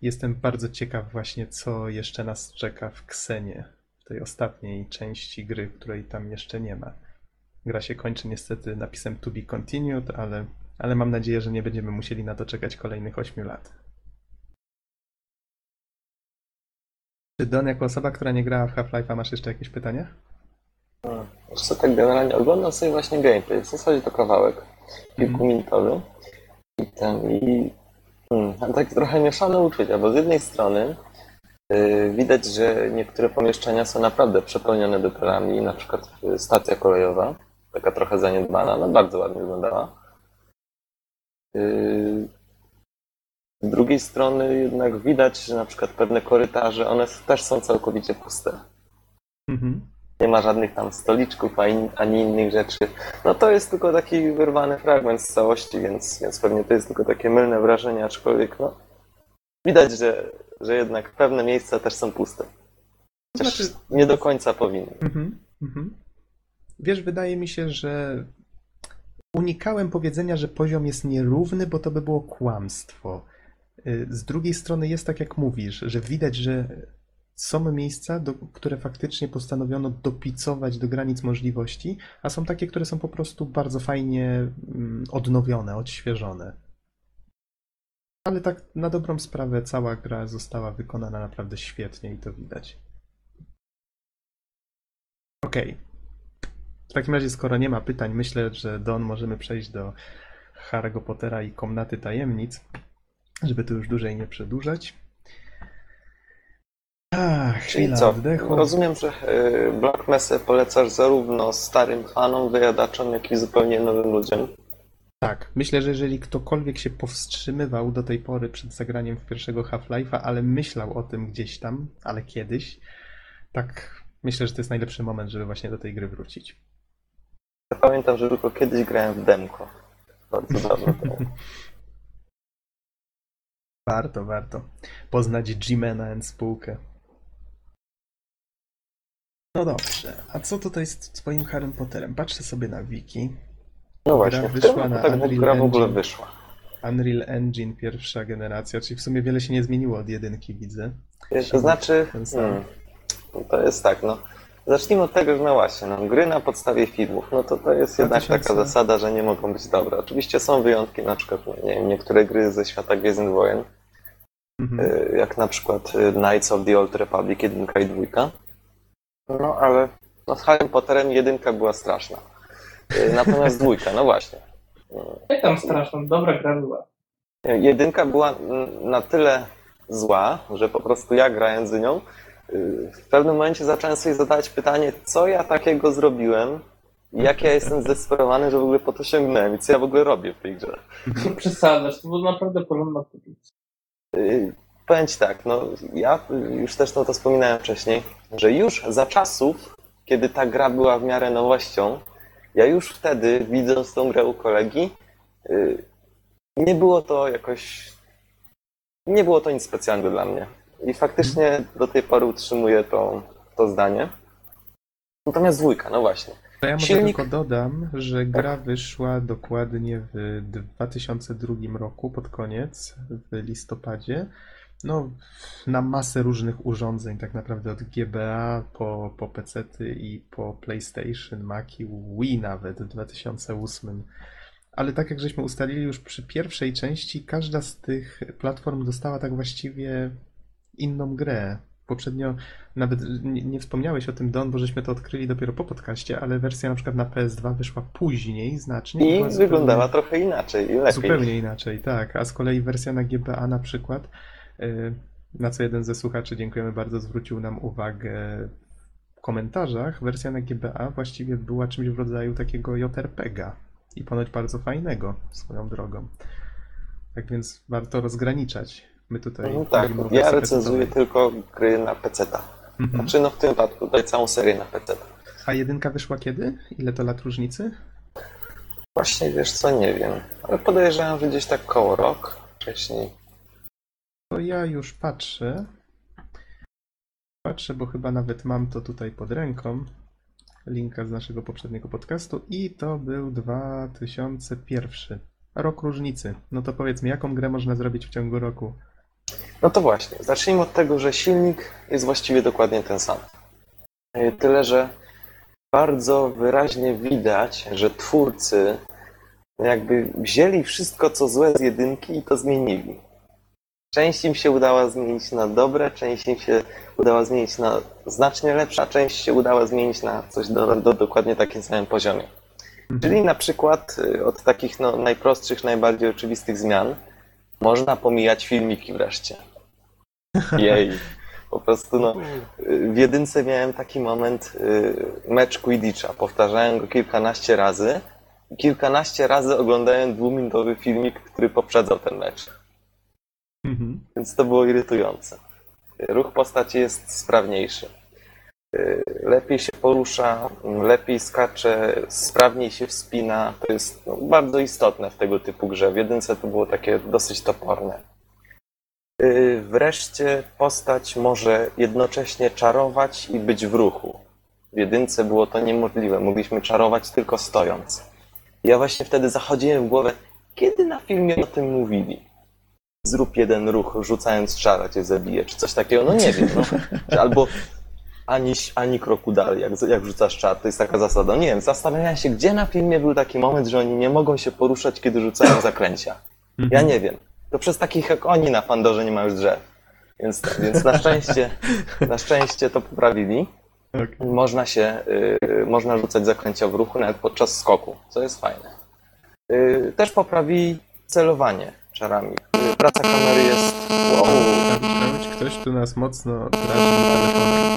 Jestem bardzo ciekaw właśnie, co jeszcze nas czeka w Ksenie w tej ostatniej części gry, której tam jeszcze nie ma. Gra się kończy niestety napisem to be continued, ale, ale mam nadzieję, że nie będziemy musieli na to czekać kolejnych 8 lat. Czy Don, jako osoba, która nie grała w Half-Life'a, masz jeszcze jakieś pytania? Hmm. Co, tak generalnie oglądam sobie właśnie gameplay. W zasadzie to kawałek kilkuminutowy. I ten, i hmm, takie trochę mieszane uczucia, bo z jednej strony yy, widać, że niektóre pomieszczenia są naprawdę przepełnione detalami, na przykład stacja kolejowa, taka trochę zaniedbana, no bardzo ładnie wyglądała. Yy, z drugiej strony jednak widać, że na przykład pewne korytarze, one też są całkowicie puste. Mhm. Nie ma żadnych tam stoliczków ani, ani innych rzeczy. No to jest tylko taki wyrwany fragment z całości, więc, więc pewnie to jest tylko takie mylne wrażenie, aczkolwiek no, widać, że, że jednak pewne miejsca też są puste. Chociaż Znaczy- nie do końca powinny. Mhm. Mhm. Wiesz, wydaje mi się, że unikałem powiedzenia, że poziom jest nierówny, bo to by było kłamstwo. Y, Z drugiej strony jest tak, jak mówisz, że widać, że są miejsca, do, które faktycznie postanowiono dopicować do granic możliwości, a są takie, które są po prostu bardzo fajnie mm, odnowione, odświeżone. Ale tak na dobrą sprawę cała gra została wykonana naprawdę świetnie i to widać. Okej. W takim razie, skoro nie ma pytań, myślę, że Don możemy przejść do Harry'ego Pottera i Komnaty Tajemnic, żeby tu już dłużej nie przedłużać. Ach, Czyli co? oddechu. Rozumiem, że y, Black Mesa polecasz zarówno starym fanom, wyjadaczom, jak i zupełnie nowym ludziom. Tak, myślę, że jeżeli ktokolwiek się powstrzymywał do tej pory przed zagraniem w pierwszego Half-Life'a, ale myślał o tym gdzieś tam, ale kiedyś, tak myślę, że to jest najlepszy moment, żeby właśnie do tej gry wrócić. Ja pamiętam, że tylko kiedyś grałem w demko. Bardzo dawno temu. Warto, warto poznać G-Mana and spółkę. No dobrze, a co tutaj z twoim Harrym Potterem? Patrzę sobie na wiki. No właśnie, w wyszła na tak Unreal gra w ogóle Engine. wyszła. Unreal Engine pierwsza generacja, czyli w sumie wiele się nie zmieniło od jedynki, widzę. To znaczy, hmm, to jest tak, no. Zacznijmy od tego, że no właśnie, no, gry na podstawie filmów, no to to jest jednak 2000. taka zasada, że nie mogą być dobre. Oczywiście są wyjątki, na przykład, no, nie wiem, niektóre gry ze świata Gwiezdnych Wojen, Mhm. y, jak na przykład y, Knights of the Old Republic 1 i 2. No ale no, z Harrym Potterem jedynka była straszna. Y, Natomiast dwójka, no właśnie. Jak tam straszną, dobra gra była. Jedynka była mm, na tyle zła, że po prostu ja grając z nią, w pewnym momencie zacząłem sobie zadawać pytanie, co ja takiego zrobiłem i jak ja jestem zdesperowany, że w ogóle po to sięgnąłem i co ja w ogóle robię w tej grze. Przesadzasz, to była naprawdę porządna produkcja. Y, Powiem ci tak, no ja już też to, to wspominałem wcześniej, że już za czasów, kiedy ta gra była w miarę nowością, ja już wtedy, widząc tą grę u kolegi, y, nie było to jakoś. Nie było to nic specjalnego dla mnie. I faktycznie do tej pory utrzymuję to, to zdanie. Natomiast dwójka, no właśnie. To ja może Silnik- tylko dodam, że gra wyszła dokładnie w 2002 roku, pod koniec, w listopadzie. No, na masę różnych urządzeń, tak naprawdę od GBA po, po PC-ty i po PlayStation, Maci, Wii nawet w 2008. Ale tak jak żeśmy ustalili już przy pierwszej części, każda z tych platform dostała tak właściwie inną grę. Poprzednio nawet nie, nie wspomniałeś o tym, Don, bo żeśmy to odkryli dopiero po podcaście, ale wersja na przykład na PS2 wyszła później znacznie. I wyglądała trochę inaczej i lepiej. Zupełnie inaczej, tak. A z kolei wersja na GBA na przykład, y, na co jeden ze słuchaczy, dziękujemy bardzo, zwrócił nam uwagę w komentarzach, wersja na GBA właściwie była czymś w rodzaju takiego JRPGa i ponoć bardzo fajnego swoją drogą. Tak więc warto rozgraniczać. My tutaj No tak, ja recenzuję tylko gry na PC-ta. Mhm. Znaczy no w tym wypadku tutaj całą serię na PC. A jedynka wyszła kiedy? Ile to lat różnicy? Właśnie wiesz co, nie wiem. Ale podejrzewam, że gdzieś tak koło rok wcześniej. To ja już patrzę. Patrzę, bo chyba nawet mam to tutaj pod ręką. Linka z naszego poprzedniego podcastu i to był 2001. Rok różnicy. No to powiedz mi, jaką grę można zrobić w ciągu roku? No to właśnie, zacznijmy od tego, że silnik jest właściwie dokładnie ten sam. Yy, Tyle, że bardzo wyraźnie widać, że twórcy jakby wzięli wszystko, co złe z jedynki i to zmienili. Część im się udała zmienić na dobre, część im się udała zmienić na znacznie lepsze, a część się udała zmienić na coś do, do dokładnie takim samym poziomie. Czyli na przykład y, od takich no, najprostszych, najbardziej oczywistych zmian można pomijać filmiki wreszcie. Jej. Po prostu no, w jedynce miałem taki moment, y, mecz Quidditcha. Powtarzałem go kilkanaście razy. i Kilkanaście razy oglądałem dwuminutowy filmik, który poprzedzał ten mecz. Mhm. Więc to było irytujące. Ruch postaci jest sprawniejszy. Yy, Lepiej się porusza, lepiej skacze, sprawniej się wspina. To jest no, bardzo istotne w tego typu grze. W jedynce to było takie dosyć toporne. Yy, Wreszcie postać może jednocześnie czarować i być w ruchu. W jedynce było to niemożliwe. Mogliśmy czarować tylko stojąc. Ja właśnie wtedy zachodziłem w głowę, kiedy na filmie o tym mówili zrób jeden ruch, rzucając czara cię zabije, czy coś takiego, no nie wiem, no. Albo ani, ani kroku dalej, jak, jak rzucasz czar, to jest taka zasada. Nie wiem, zastanawiałem się, gdzie na filmie był taki moment, że oni nie mogą się poruszać, kiedy rzucają zaklęcia. Ja nie wiem. To przez takich jak oni na Pandorze nie ma już drzew. Więc, więc na szczęście, na szczęście to poprawili. Okej. Można się, y, można rzucać zaklęcia w ruchu nawet podczas skoku, co jest fajne. Y, też poprawili celowanie czarami. Y, praca kamery jest... Wow, ktoś tu nas mocno drażni telefonem.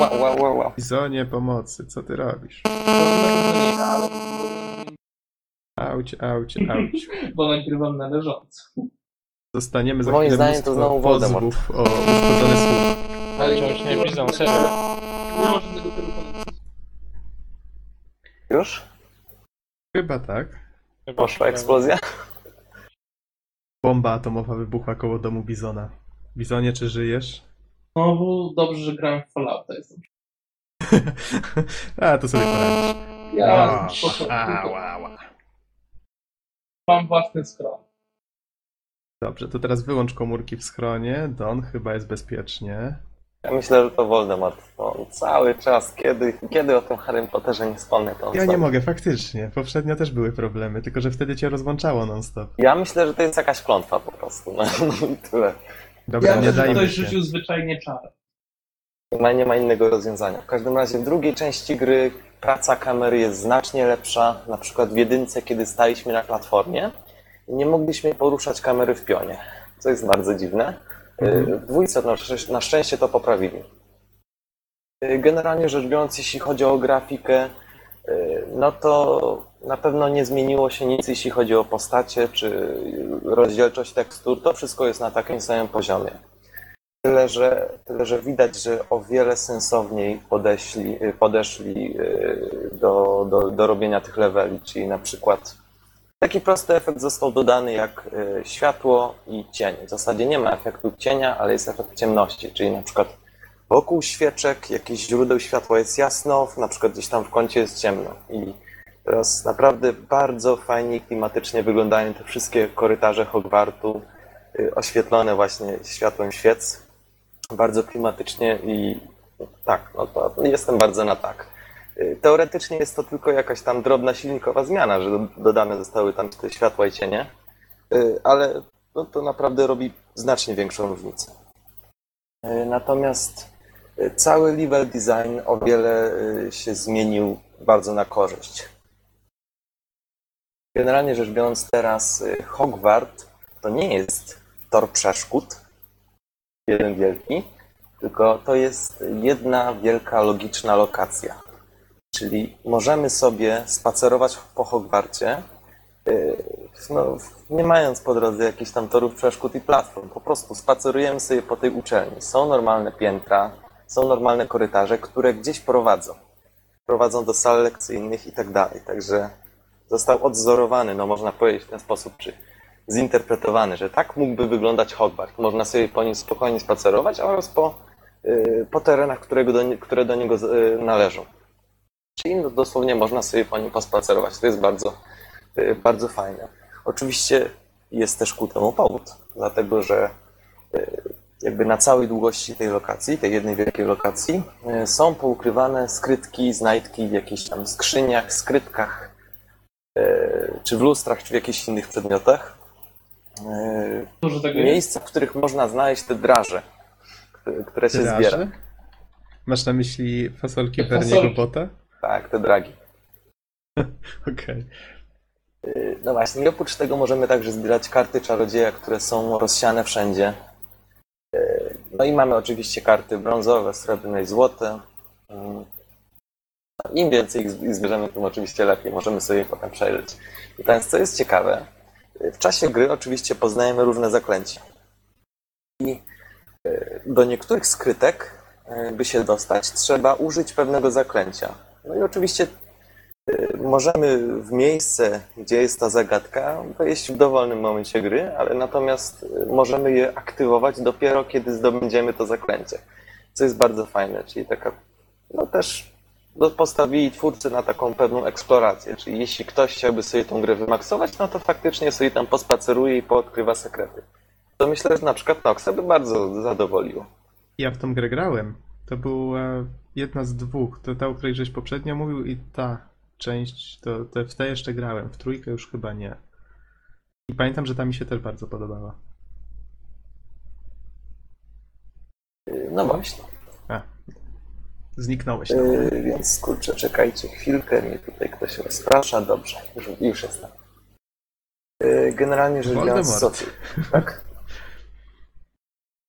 Wow, wow, wow, wow. Bizonie pomocy, co ty robisz? ale Auć, auć, auć. bo nagrywam na leżąco. Dostaniemy za Moim chwilę zdaniem to mnóstwo znowu Voldemort. pozwów o uszkodzone słuch. Ale Wciąż nie widzą, serio. Nie ma żadnego telefonu. Już? Chyba tak. Chyba Poszła eksplozja? Bomba atomowa wybuchła koło domu Bizona. Bizonie, czy żyjesz? No bo dobrze, że grałem w Fallouta. Jestem. A, to sobie poradzisz. Ja A, spoko, mam własny skron. Dobrze, to teraz wyłącz komórki w schronie. Don chyba jest bezpiecznie. Ja myślę, że to Voldemort. On cały czas, kiedy, kiedy o tym Harrym Potterze nie wspomnę, to on Ja nie mogę, faktycznie. Poprzednio też były problemy, tylko że wtedy cię rozłączało non-stop. Ja myślę, że to jest jakaś klątwa po prostu. No, no i tyle. Dobra, Ja nie myślę, że dajmy ktoś się. rzucił zwyczajnie czar. Nie ma, nie ma innego rozwiązania. W każdym razie w drugiej części gry praca kamery jest znacznie lepsza. Na przykład w jedynce, kiedy staliśmy na platformie, nie mogliśmy poruszać kamery w pionie, co jest bardzo dziwne. Mhm. W dwójce na szczęście to poprawili. Y, Generalnie rzecz biorąc, jeśli chodzi o grafikę, y, no to na pewno nie zmieniło się nic, jeśli chodzi o postacie czy rozdzielczość tekstur. To wszystko jest na takim samym poziomie. Tyle że, tyle, że widać, że o wiele sensowniej podeszli, podeszli y, do, do, do robienia tych leveli, czyli na przykład taki prosty efekt został dodany jak y, światło i cień. W zasadzie nie ma efektu cienia, ale jest efekt ciemności, czyli na przykład wokół świeczek, jakichś źródeł światła jest jasno, na przykład gdzieś tam w kącie jest ciemno. I teraz naprawdę bardzo fajnie klimatycznie wyglądają te wszystkie korytarze Hogwartu, y, oświetlone właśnie światłem świec. Bardzo klimatycznie i tak, no to jestem bardzo na tak. Y, Teoretycznie jest to tylko jakaś tam drobna silnikowa zmiana, że do- dodane zostały tam te światła i cienie, y, ale no to naprawdę robi znacznie większą różnicę. Natomiast cały level design o wiele się zmienił bardzo na korzyść. Generalnie rzecz biorąc, teraz y, Hogwart to nie jest tor przeszkód, jeden wielki, tylko to jest jedna wielka logiczna lokacja. Czyli możemy sobie spacerować po Hogwarcie, yy, no, nie mając po drodze jakichś tam torów przeszkód i platform. Po prostu spacerujemy sobie po tej uczelni. Są normalne piętra, są normalne korytarze, które gdzieś prowadzą. Prowadzą do sal lekcyjnych i tak dalej. Także został odzorowany, no można powiedzieć w ten sposób, czy zinterpretowany, że tak mógłby wyglądać Hogwart. Można sobie po nim spokojnie spacerować oraz po, yy, po terenach, do, które do niego yy, należą. Czyli no, dosłownie można sobie po nim pospacerować. To jest bardzo, yy, bardzo fajne. Oczywiście jest też ku temu powód, dlatego że jakby na całej długości tej lokacji, tej jednej wielkiej lokacji, są poukrywane skrytki, znajdki w jakichś tam skrzyniach, skrytkach, czy w lustrach, czy w jakichś innych przedmiotach. Dużo tego jest. Miejsca, w których można znaleźć te draże, które- się Draże? zbiera. Masz na myśli fasolki Berniego. Bota? Tak, te dragi. Okej. Yy, No właśnie, i oprócz tego możemy także zbierać karty czarodzieja, które są rozsiane wszędzie. No i mamy oczywiście karty brązowe, srebrne i złote. Im więcej ich zbierzemy, tym oczywiście lepiej. Możemy sobie potem przejrzeć. I co jest ciekawe, w czasie gry oczywiście poznajemy różne zaklęcia. I yy, do niektórych skrytek, yy, by się dostać, trzeba użyć pewnego zaklęcia. No i oczywiście Możemy w miejsce, gdzie jest ta zagadka, wejść w dowolnym momencie gry, ale natomiast możemy je aktywować dopiero, kiedy zdobędziemy to zaklęcie. Co jest bardzo fajne, czyli taka, no też no, postawili twórcy na taką pewną eksplorację, czyli jeśli ktoś chciałby sobie tą grę wymaksować, no to faktycznie sobie tam pospaceruje i poodkrywa sekrety. To myślę, że na przykład Noxa by bardzo zadowoliło. Ja w tą grę grałem. To była jedna z dwóch. To ta, o której żeś poprzednio mówił i ta część, to, to w te jeszcze grałem. W trójkę już chyba nie. I pamiętam, że ta mi się też bardzo podobała. No właśnie. Zniknąłeś tam. Yy, więc kurczę, czekajcie chwilkę, mnie tutaj ktoś rozprasza. Dobrze, już, już jestem. Yy, generalnie rzecz biorąc. Sophie, tak?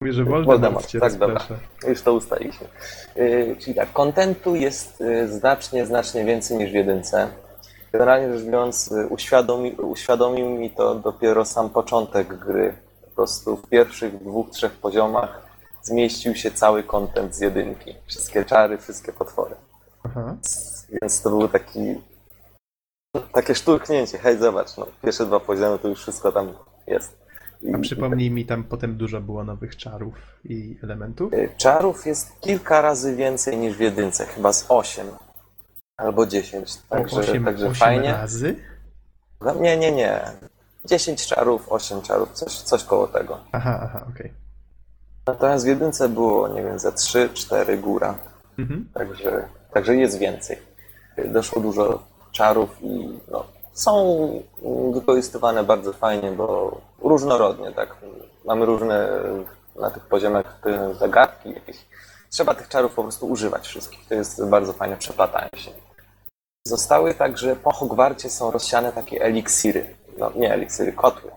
Mówię, że Voldemort, Voldemort, cię tak, dobra. Już to ustaliliśmy. Yy, czyli tak, kontentu jest yy, znacznie, znacznie więcej niż w jedynce. Generalnie rzecz biorąc, yy, uświadomi, uświadomił mi to dopiero sam początek gry. Po prostu w pierwszych dwóch, trzech poziomach zmieścił się cały kontent z jedynki. Wszystkie czary, wszystkie potwory. Więc to był taki. Takie szturknięcie. Hej, zobacz, no, pierwsze dwa poziomy to już wszystko tam jest. I, A przypomnij mi, tam potem dużo było nowych czarów i elementów. y, Czarów jest kilka razy więcej niż w jedynce, chyba z 8 albo 10. Także, osiem, także osiem fajnie. razy? No, nie, nie, nie. 10 czarów, 8 czarów, coś, coś koło tego. Aha, aha, okej. Natomiast w jedynce było, nie wiem, ze 3, 4 góra. Mhm. Także, także jest więcej. Doszło dużo czarów i no, są wykorzystywane bardzo fajnie, bo różnorodnie, tak. Mamy różne na tych poziomach te zagadki jakieś. Trzeba tych czarów po prostu używać wszystkich. To jest bardzo fajne, przeplatanie się. Zostały także po Hogwarcie są rozsiane takie eliksiry. No nie eliksiry, kotły.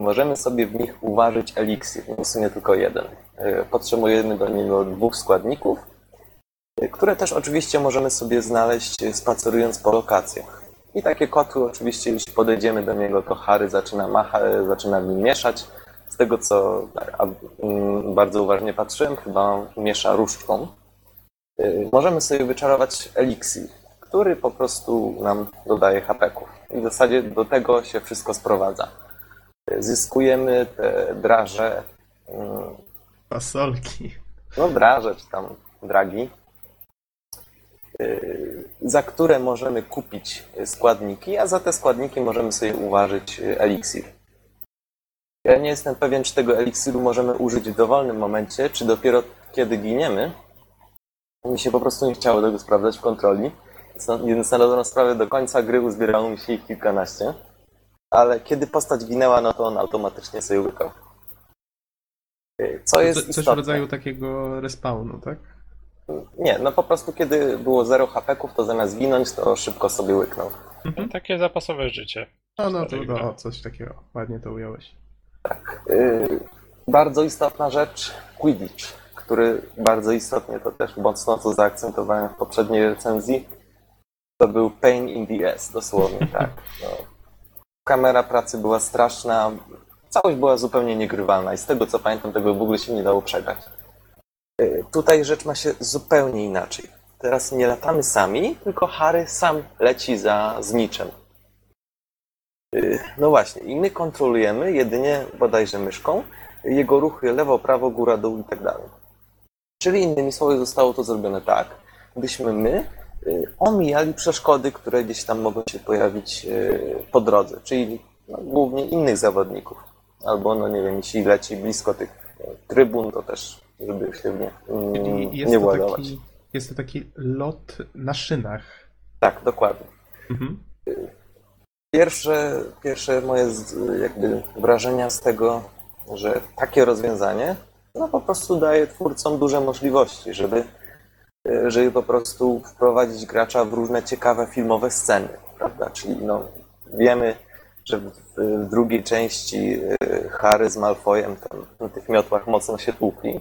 Możemy sobie w nich uważać eliksir, w sumie tylko jeden. Y, Potrzebujemy do niego dwóch składników, y, które też oczywiście możemy sobie znaleźć y, spacerując po lokacjach. I takie kotły oczywiście, jeśli podejdziemy do niego, to Harry zaczyna, macha, y, zaczyna nim mieszać. Z tego co bardzo uważnie patrzyłem, chyba miesza różdżką. Możemy sobie wyczarować eliksir, który po prostu nam dodaje hapeków. I w zasadzie do tego się wszystko sprowadza zyskujemy te draże. mm, Fasolki. no draże, czy tam dragi, yy, za które możemy kupić składniki, a za te składniki możemy sobie uważać eliksir. Ja nie jestem pewien, czy tego eliksiru możemy użyć w dowolnym momencie, czy dopiero kiedy giniemy. Mi się po prostu nie chciało tego sprawdzać w kontroli, więc na dobrą sprawę do końca gry uzbierało mi się ich kilkanaście. Ale kiedy postać ginęła, no to on automatycznie sobie łykał. Co jest Co, coś w rodzaju takiego respawnu, tak? Nie, no po prostu kiedy było 0 hapeków, to zamiast ginąć, to szybko sobie łyknął. Takie zapasowe życie. No, no to no, coś takiego. Ładnie to ująłeś. Yy, bardzo istotna rzecz, Quidditch, który bardzo istotnie to też mocno co zaakcentowałem w poprzedniej recenzji, to był pain in the ass, dosłownie, tak. No. Kamera pracy była straszna, całość była zupełnie niegrywalna i z tego co pamiętam, tego w ogóle się nie dało przegrać. Yy, Tutaj rzecz ma się zupełnie inaczej. Teraz nie latamy sami, tylko Harry sam leci za zniczem. Yy, No właśnie, i my kontrolujemy jedynie bodajże myszką jego ruchy lewo, prawo, góra, dół i tak dalej. Czyli innymi słowy zostało to zrobione tak, byśmy my y, omijali przeszkody, które gdzieś tam mogą się pojawić y, po drodze, czyli no, głównie innych zawodników. Albo, no nie wiem, jeśli leci blisko tych y, trybun, to też, żeby się nie, mm, jest nie to, władować. taki, jest to taki lot na szynach. Tak, dokładnie. Mhm. Pierwsze, pierwsze moje jakby wrażenia z tego, że takie rozwiązanie no po prostu daje twórcom duże możliwości, żeby, żeby po prostu wprowadzić gracza w różne ciekawe filmowe sceny, prawda? Czyli no, wiemy, że w, w drugiej części e, Harry z Malfoyem tam, na tych miotłach mocno się tłukli.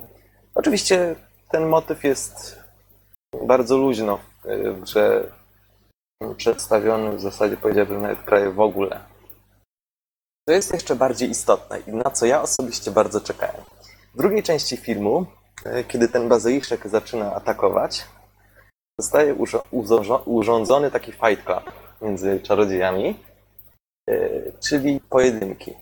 Oczywiście ten motyw jest bardzo luźno e, w grze przedstawiony w zasadzie powiedziałbym nawet prawie w ogóle. To jest jeszcze bardziej istotne i na co ja osobiście bardzo czekałem. W drugiej części filmu, e, kiedy ten bazyliszek zaczyna atakować, zostaje urządzony taki fight club między czarodziejami, e, czyli pojedynki.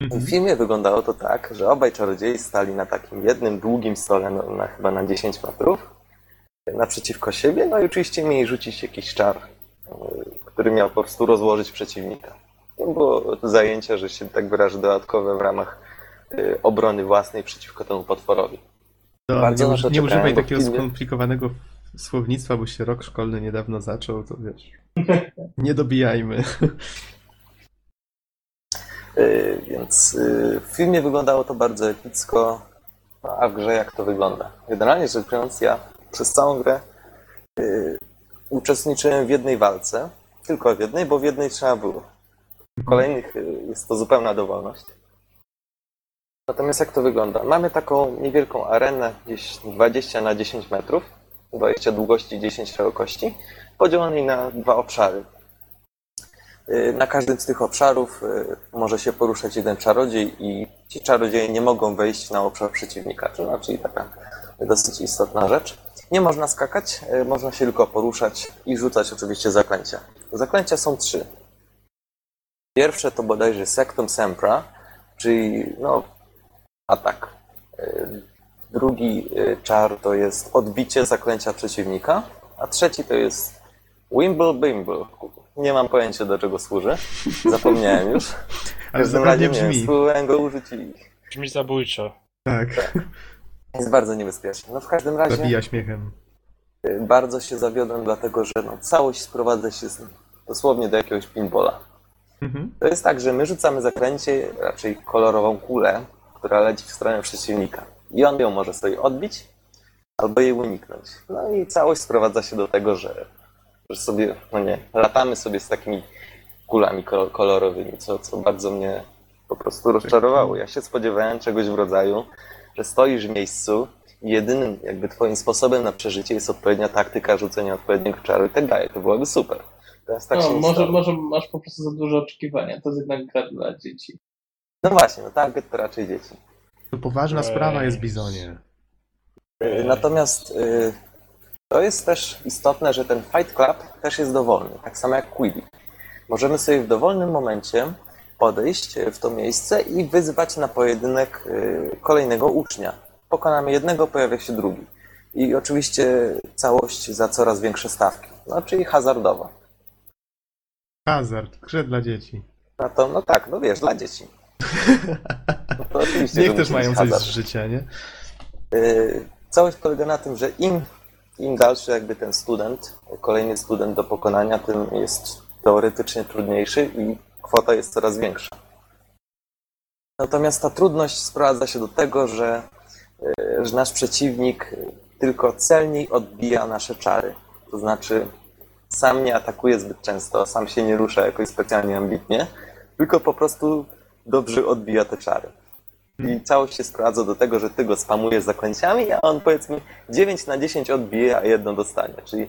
W Mhm. filmie wyglądało to tak, że obaj czarodziei stali na takim jednym długim stole, no, na, chyba na 10 metrów, naprzeciwko siebie, no i oczywiście mieli rzucić jakiś czar, który miał po prostu rozłożyć przeciwnika. To było zajęcie, że się tak wyrażę, dodatkowe w ramach obrony własnej przeciwko temu potworowi. To Bardzo nie, nie używaj takiego skomplikowanego słownictwa, bo się rok szkolny niedawno zaczął, to wiesz. Nie dobijajmy. Y, Więc y, w filmie wyglądało to bardzo epicko, a w grze jak to wygląda? Generalnie rzecz biorąc, ja przez całą grę y, uczestniczyłem w jednej walce, tylko w jednej, bo w jednej trzeba było. W kolejnych y, jest to zupełna dowolność. Natomiast jak to wygląda? Mamy taką niewielką arenę, gdzieś 20 na 10 metrów, 20 długości, 10 szerokości, podzielonej na dwa obszary. Y, Na każdym z tych obszarów y, może się poruszać jeden czarodziej i ci czarodzieje nie mogą wejść na obszar przeciwnika, to znaczy taka dosyć istotna rzecz. Nie można skakać, y, można się tylko poruszać i rzucać oczywiście zaklęcia. Zaklęcia są trzy. Pierwsze to bodajże Sectum Sempra, czyli no, atak. Y, Drugi y, czar to jest odbicie zaklęcia przeciwnika, a trzeci to jest Wimble Bimble. Nie mam pojęcia do czego służy. Zapomniałem już. W Ale każdym razie nie brzmi. spróbowałem go użyć i Brzmi zabójczo. Tak, jest bardzo niebezpieczny. No w każdym razie zabija śmiechem. y, bardzo się zawiodłem, dlatego że no, całość sprowadza się z- dosłownie do jakiegoś pinbola. Mhm. To jest tak, że my rzucamy zaklęcie, raczej kolorową kulę, która leci w stronę przeciwnika. I on ją może sobie odbić, albo jej uniknąć. No i całość sprowadza się do tego, że, że sobie, no nie, latamy sobie z takimi kulami kolo- kolorowymi, co, co bardzo mnie po prostu rozczarowało. Ja się spodziewałem czegoś w rodzaju, że stoisz w miejscu i jedynym jakby twoim sposobem na przeżycie jest odpowiednia taktyka rzucenia odpowiedniego czaru i tak dalej. To byłoby super. Teraz tak No, może, może masz po prostu za duże oczekiwania. To jest jednak gra dla dzieci. No właśnie, no target to raczej dzieci. To poważna Ej. sprawa jest Bizonie. Y, Natomiast y, to jest też istotne, że ten Fight Club też jest dowolny, tak samo jak Quidditch. Możemy sobie w dowolnym momencie podejść w to miejsce i wyzwać na pojedynek y, kolejnego ucznia. pokonamy jednego, pojawia się drugi. I oczywiście całość za coraz większe stawki, no czyli hazardowo. Hazard, grze dla dzieci. No to, no tak, no wiesz, dla dzieci. No oczywiście, Niech też mają coś z życia, nie? Yy, Całość polega na tym, że im, im dalszy jakby ten student, kolejny student do pokonania, tym jest teoretycznie trudniejszy i kwota jest coraz większa. Natomiast ta trudność sprowadza się do tego, że, yy, że nasz przeciwnik tylko celniej odbija nasze czary. To znaczy sam nie atakuje zbyt często, sam się nie rusza jakoś specjalnie ambitnie, tylko po prostu dobrze odbija te czary. I całość się sprowadza do tego, że ty go spamujesz zaklęciami, a on powiedzmy 9 na 10 odbije, a jedno dostanie. Czyli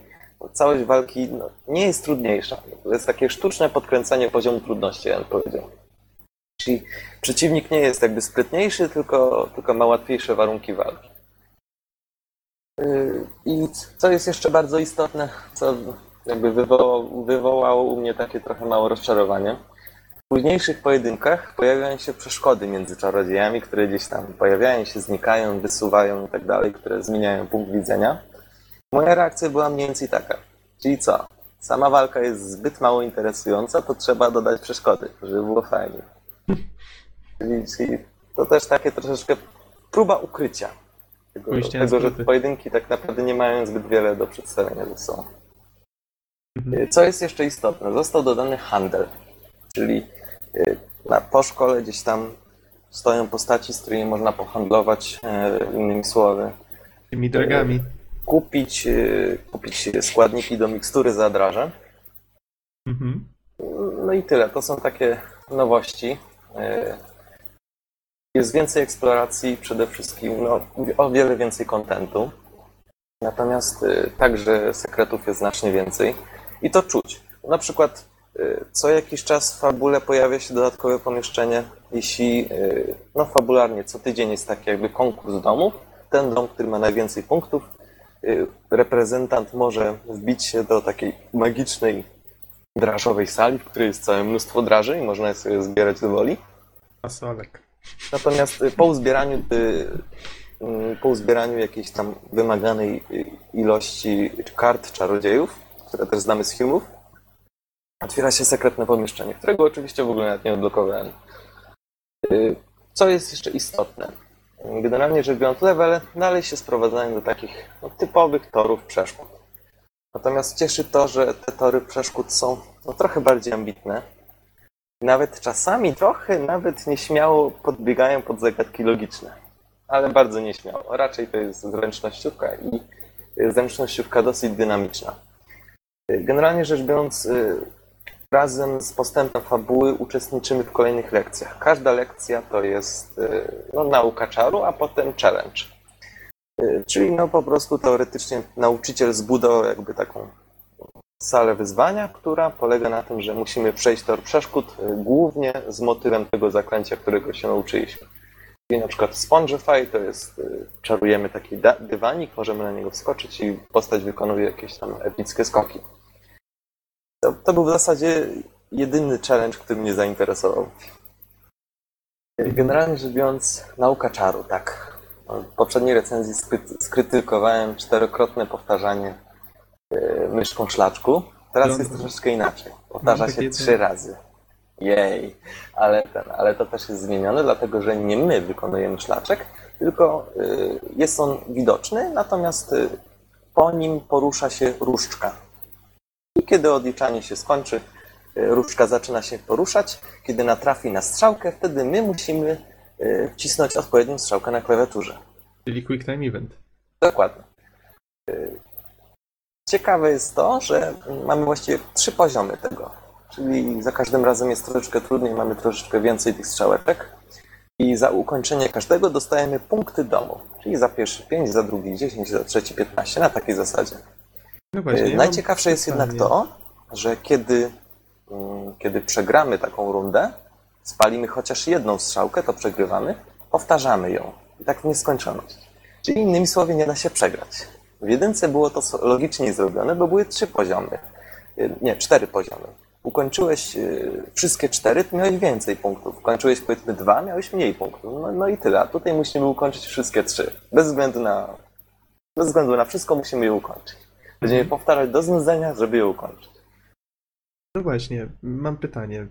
całość walki no, nie jest trudniejsza. To jest takie sztuczne podkręcenie poziomu trudności, ja bym powiedział. Czyli przeciwnik nie jest jakby sprytniejszy, tylko, tylko ma łatwiejsze warunki walki. Yy, I co jest jeszcze bardzo istotne, co jakby wywołało, wywołało u mnie takie trochę małe rozczarowanie. W późniejszych pojedynkach pojawiają się przeszkody między czarodziejami, które gdzieś tam pojawiają się, znikają, wysuwają i tak dalej, które zmieniają punkt widzenia. Moja reakcja była mniej więcej taka. Czyli co? Sama walka jest zbyt mało interesująca, to trzeba dodać przeszkody, żeby było fajnie. Czyli, czyli to też takie troszeczkę próba ukrycia tego, tego że pojedynki tak naprawdę nie mają zbyt wiele do przedstawienia ze sobą. Mhm. Co jest jeszcze istotne? Został dodany handel, czyli na, po szkole gdzieś tam stoją postaci, z którymi można pohandlować, e, innymi słowy, Tymi dragami. kupić, y, kupić składniki do mikstury za draże. Mhm. No i tyle. To są takie nowości. Y, Jest więcej eksploracji, przede wszystkim no, o wiele więcej kontentu. Natomiast y, także sekretów jest znacznie więcej. I to czuć. Na przykład y, co jakiś czas w fabule pojawia się dodatkowe pomieszczenie, jeśli y, no fabularnie co tydzień jest taki jakby konkurs domów. Ten dom, który ma najwięcej punktów, y, reprezentant może wbić się do takiej magicznej drażowej sali, w której jest całe mnóstwo draży i można je sobie zbierać do woli. Fasolek. Natomiast y, po uzbieraniu, y, y, po uzbieraniu jakiejś tam wymaganej y, ilości kart czarodziejów, które też znamy z filmów, otwiera się sekretne pomieszczenie, którego oczywiście w ogóle nawet nie odblokowałem. Y, Co jest jeszcze istotne? Generalnie rzecz biorąc, levele dalej się sprowadzają do takich no, typowych torów przeszkód. Natomiast cieszy to, że te tory przeszkód są no, trochę bardziej ambitne, nawet czasami trochę nawet nieśmiało podbiegają pod zagadki logiczne. Ale bardzo nieśmiało. Raczej to jest zręcznościówka i zręcznościówka dosyć dynamiczna. Generalnie rzecz biorąc, y, razem z postępem fabuły uczestniczymy w kolejnych lekcjach. Każda lekcja to jest y, no, nauka czaru, a potem challenge. Y, Czyli no po prostu teoretycznie nauczyciel zbudował jakby taką salę wyzwania, która polega na tym, że musimy przejść tor przeszkód y, głównie z motywem tego zaklęcia, którego się nauczyliśmy. Czyli na przykład Spongify to jest, czarujemy taki dywanik, możemy na niego wskoczyć i postać wykonuje jakieś tam epickie skoki. To, to był w zasadzie jedyny challenge, który mnie zainteresował. Generalnie rzecz biorąc, nauka czaru, tak. W poprzedniej recenzji skry- skrytykowałem czterokrotne powtarzanie y, myszką szlaczku. Teraz No, jest no. troszeczkę inaczej. Powtarza Mam się trzy razy. Jej. Ale, ten, ale to też jest zmienione, dlatego że nie my wykonujemy szlaczek, tylko y, jest on widoczny, natomiast y, po nim porusza się różdżka. I kiedy odliczanie się skończy, y, różdżka zaczyna się poruszać. Kiedy natrafi na strzałkę, wtedy my musimy y, wcisnąć odpowiednią strzałkę na klawiaturze. Czyli Quick Time Event. Dokładnie. Y, Ciekawe jest to, że mamy właściwie trzy poziomy tego. Czyli za każdym razem jest troszeczkę trudniej, mamy troszeczkę więcej tych strzałeczek. I za ukończenie każdego dostajemy punkty domu. Czyli za pierwszy 5, za drugi 10, za trzeci 15, na takiej zasadzie. No właśnie. Ja Najciekawsze jest jednak to, że kiedy, mm, kiedy przegramy taką rundę, spalimy chociaż jedną strzałkę, to przegrywamy, powtarzamy ją. I tak w nieskończoność. Czyli innymi słowy nie da się przegrać. W jedynce było to logicznie zrobione, bo były trzy poziomy. Y, Nie, cztery poziomy. ukończyłeś y, wszystkie cztery, to miałeś więcej punktów. Ukończyłeś powiedzmy dwa, miałeś mniej punktów. No, no i tyle. A tutaj musimy ukończyć wszystkie trzy. Bez względu na, bez względu na wszystko musimy je ukończyć. Będziemy powtarzać do znudzenia, żeby je ukończyć. No właśnie, mam pytanie,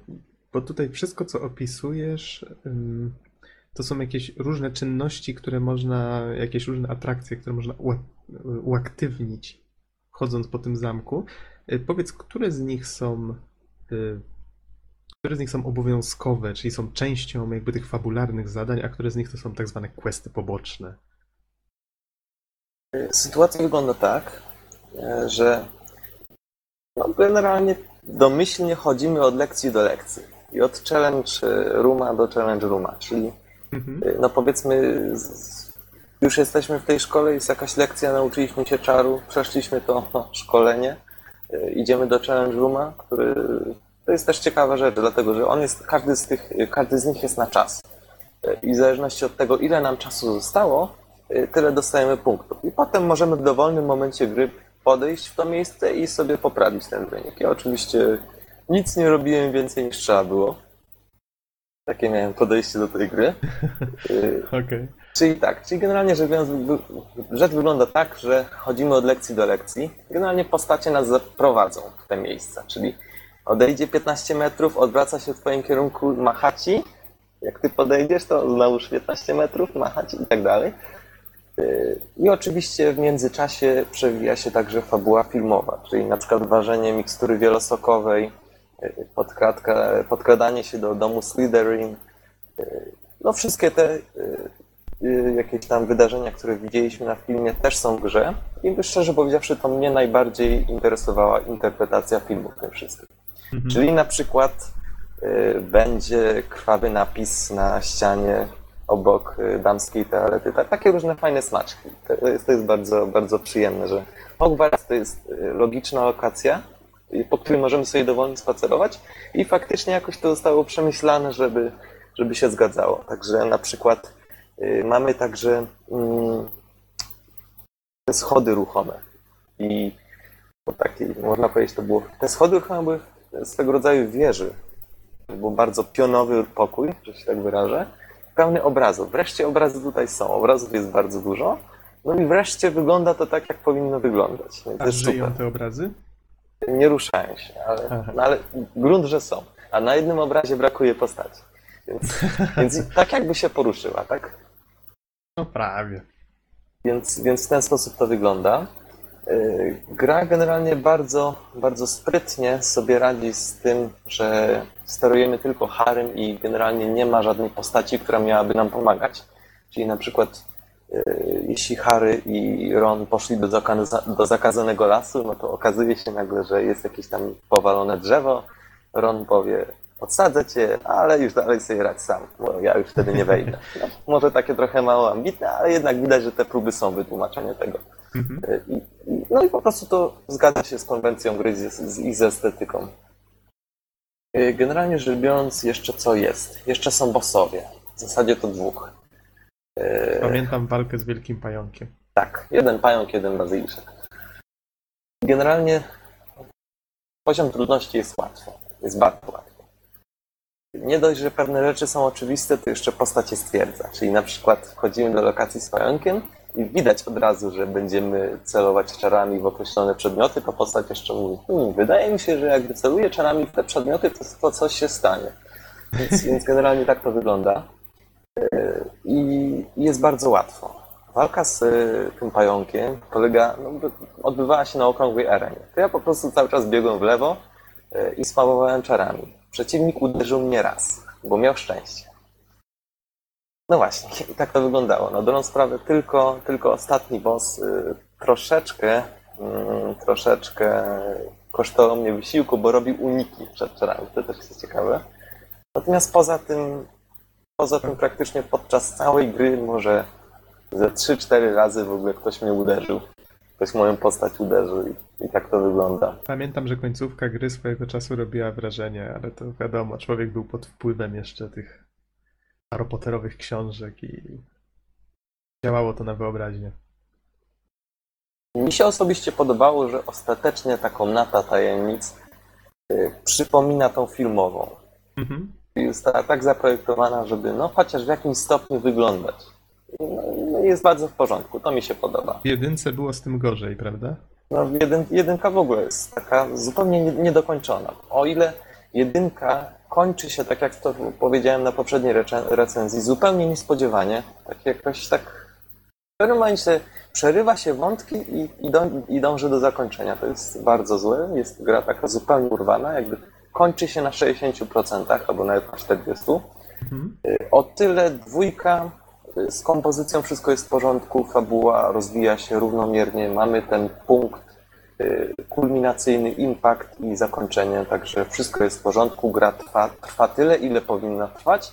bo tutaj wszystko, co opisujesz, to są jakieś różne czynności, które można, jakieś różne atrakcje, które można ua- uaktywnić, chodząc po tym zamku. Y, Powiedz, które z nich są, y, które z nich są obowiązkowe, czyli są częścią jakby tych fabularnych zadań, a które z nich to są tak zwane questy poboczne. Sytuacja wygląda tak, że no generalnie domyślnie chodzimy od lekcji do lekcji i od challenge rooma do challenge rooma, czyli Mhm. e, no powiedzmy już jesteśmy w tej szkole, jest jakaś lekcja, nauczyliśmy się czaru, przeszliśmy to no, szkolenie, e, idziemy do challenge rooma, który to jest też ciekawa rzecz, dlatego że on jest, każdy z tych, każdy z nich jest na czas. I w zależności od tego, ile nam czasu zostało, y, tyle dostajemy punktów. I potem możemy w dowolnym momencie gry podejść w to miejsce i sobie poprawić ten wynik. Ja oczywiście nic nie robiłem więcej niż trzeba było. Takie miałem podejście do tej gry. Y, Okej. Czyli tak, czyli generalnie rzecz biorąc, rzecz wygląda tak, że chodzimy od lekcji do lekcji. Generalnie postacie nas zaprowadzą w te miejsca, czyli odejdzie 15 metrów, odwraca się w twoim kierunku, macha ci. Jak ty podejdziesz, to znowuż 15 metrów, macha ci i tak dalej. I oczywiście w międzyczasie przewija się także fabuła filmowa, czyli na przykład ważenie mikstury wielosokowej, yy, podkradka, podkradanie się do domu Slytherin, yy, no wszystkie te y, jakieś tam wydarzenia, które widzieliśmy na filmie, też są w grze. I szczerze powiedziawszy, to mnie najbardziej interesowała interpretacja filmu w tym wszystkim. Mhm. Czyli na przykład y, będzie krwawy napis na ścianie obok y, damskiej toalety. Ta, takie różne fajne smaczki. To jest, to jest bardzo, bardzo przyjemne, że Hogwarts to jest y, logiczna lokacja, y, po której możemy sobie dowolnie spacerować i faktycznie jakoś to zostało przemyślane, żeby, żeby się zgadzało. Także na przykład mamy także mm, schody ruchome i to taki, można powiedzieć, to było, te schody ruchome były swego rodzaju wieży. To był bardzo pionowy pokój, że się tak wyrażę, pełny obrazów. Wreszcie obrazy tutaj są, obrazów jest bardzo dużo. No i wreszcie wygląda to tak, jak powinno wyglądć. No A żyją super. te obrazy? Nie ruszają się, ale, no ale grunt, że są. A na jednym obrazie brakuje postaci. Więc, więc tak jakby się poruszyła, tak? No prawie. Więc, więc w ten sposób to wygląda. Yy, Gra generalnie bardzo, bardzo sprytnie sobie radzi z tym, że sterujemy tylko Harym i generalnie nie ma żadnej postaci, która miałaby nam pomagać. Czyli na przykład yy, jeśli Harry i Ron poszli do, zakaza- do zakazanego lasu, no to okazuje się nagle, że jest jakieś tam powalone drzewo. Ron powie, odsadzę cię, ale już dalej sobie radź sam, bo ja już wtedy nie wejdę. No, może takie trochę mało ambitne, ale jednak widać, że te próby są wytłumaczenia tego. Mhm. I, i, no i po prostu to zgadza się z konwencją gry i z estetyką. Y, Generalnie rzecz biorąc, jeszcze co jest? Jeszcze są bossowie. W zasadzie to dwóch. Y, Pamiętam walkę z Wielkim Pająkiem. tak, jeden pająk, jeden bazyliszek. Generalnie poziom trudności jest łatwy. Jest bardzo łatwy. Nie dość, że pewne rzeczy są oczywiste, to jeszcze postać je stwierdza. Czyli na przykład wchodzimy do lokacji z pająkiem i widać od razu, że będziemy celować czarami w określone przedmioty, to postać jeszcze mówi, hmm, wydaje mi się, że jak wyceluję czarami w te przedmioty, to, to coś się stanie. Więc, więc generalnie tak to wygląda. Yy, I jest bardzo łatwo. Walka z y, tym pająkiem polega, no, by- odbywała się na okrągłej arenie. To ja po prostu cały czas biegłem w lewo y, i spamowałem czarami. Przeciwnik uderzył mnie raz, bo miał szczęście. No właśnie, i tak to wyglądało. Na dobrą sprawę tylko, tylko ostatni boss y, troszeczkę, mm, troszeczkę kosztował mnie wysiłku, bo robił uniki przed czarami. To też jest ciekawe. Natomiast poza tym, poza tym praktycznie podczas całej gry może ze 3-4 razy w ogóle ktoś mnie uderzył. Ktoś moją postać uderzył i, i tak to wygląda. Pamiętam, że końcówka gry swojego czasu robiła wrażenie, ale to wiadomo, człowiek był pod wpływem jeszcze tych Harry książek i działało to na wyobraźnię. Mi się osobiście podobało, że ostatecznie taką nata tajemnic y, przypomina tą filmową. Mhm. Jest ta, tak zaprojektowana, żeby no chociaż w jakimś stopniu wyglądać. No, no jest bardzo w porządku, to mi się podoba. W jedynce było z tym gorzej, prawda? No, jeden, jedynka w ogóle jest taka zupełnie nie- niedokończona. O ile jedynka kończy się, tak jak to powiedziałem na poprzedniej recenzji, zupełnie niespodziewanie, tak jakoś tak w pewnym momencie przerywa się wątki i, i, dą, i dąży do zakończenia. To jest bardzo złe, jest gra taka zupełnie urwana, jakby kończy się na 60% albo nawet na 40%. Mhm. O tyle dwójka y, z kompozycją wszystko jest w porządku, fabuła rozwija się równomiernie, mamy ten punkt y, kulminacyjny, impact i zakończenie, także wszystko jest w porządku, gra trwa, trwa tyle, ile powinna trwać.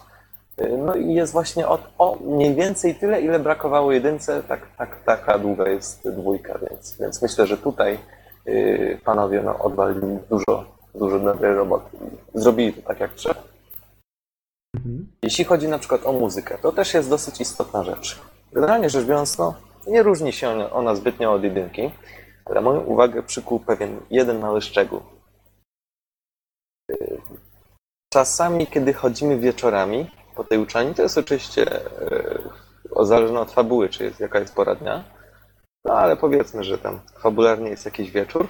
Y, No i jest właśnie o, o mniej więcej tyle, ile brakowało jedynce, tak, tak, taka długa jest dwójka, więc, więc myślę, że tutaj y, panowie no, odwalili dużo, dużo dobrej roboty. Zrobili to tak jak trzeba. Mhm. Jeśli chodzi na przykład o muzykę, to też jest dosyć istotna rzecz. Generalnie rzecz biorąc, no, nie różni się ona zbytnio od jedynki, ale moją uwagę przykuł pewien jeden mały szczegół. Czasami, kiedy chodzimy wieczorami po tej uczelni, to jest oczywiście yy, zależne od fabuły, czy jest, jaka jest pora dnia, no ale powiedzmy, że tam fabularnie jest jakiś wieczór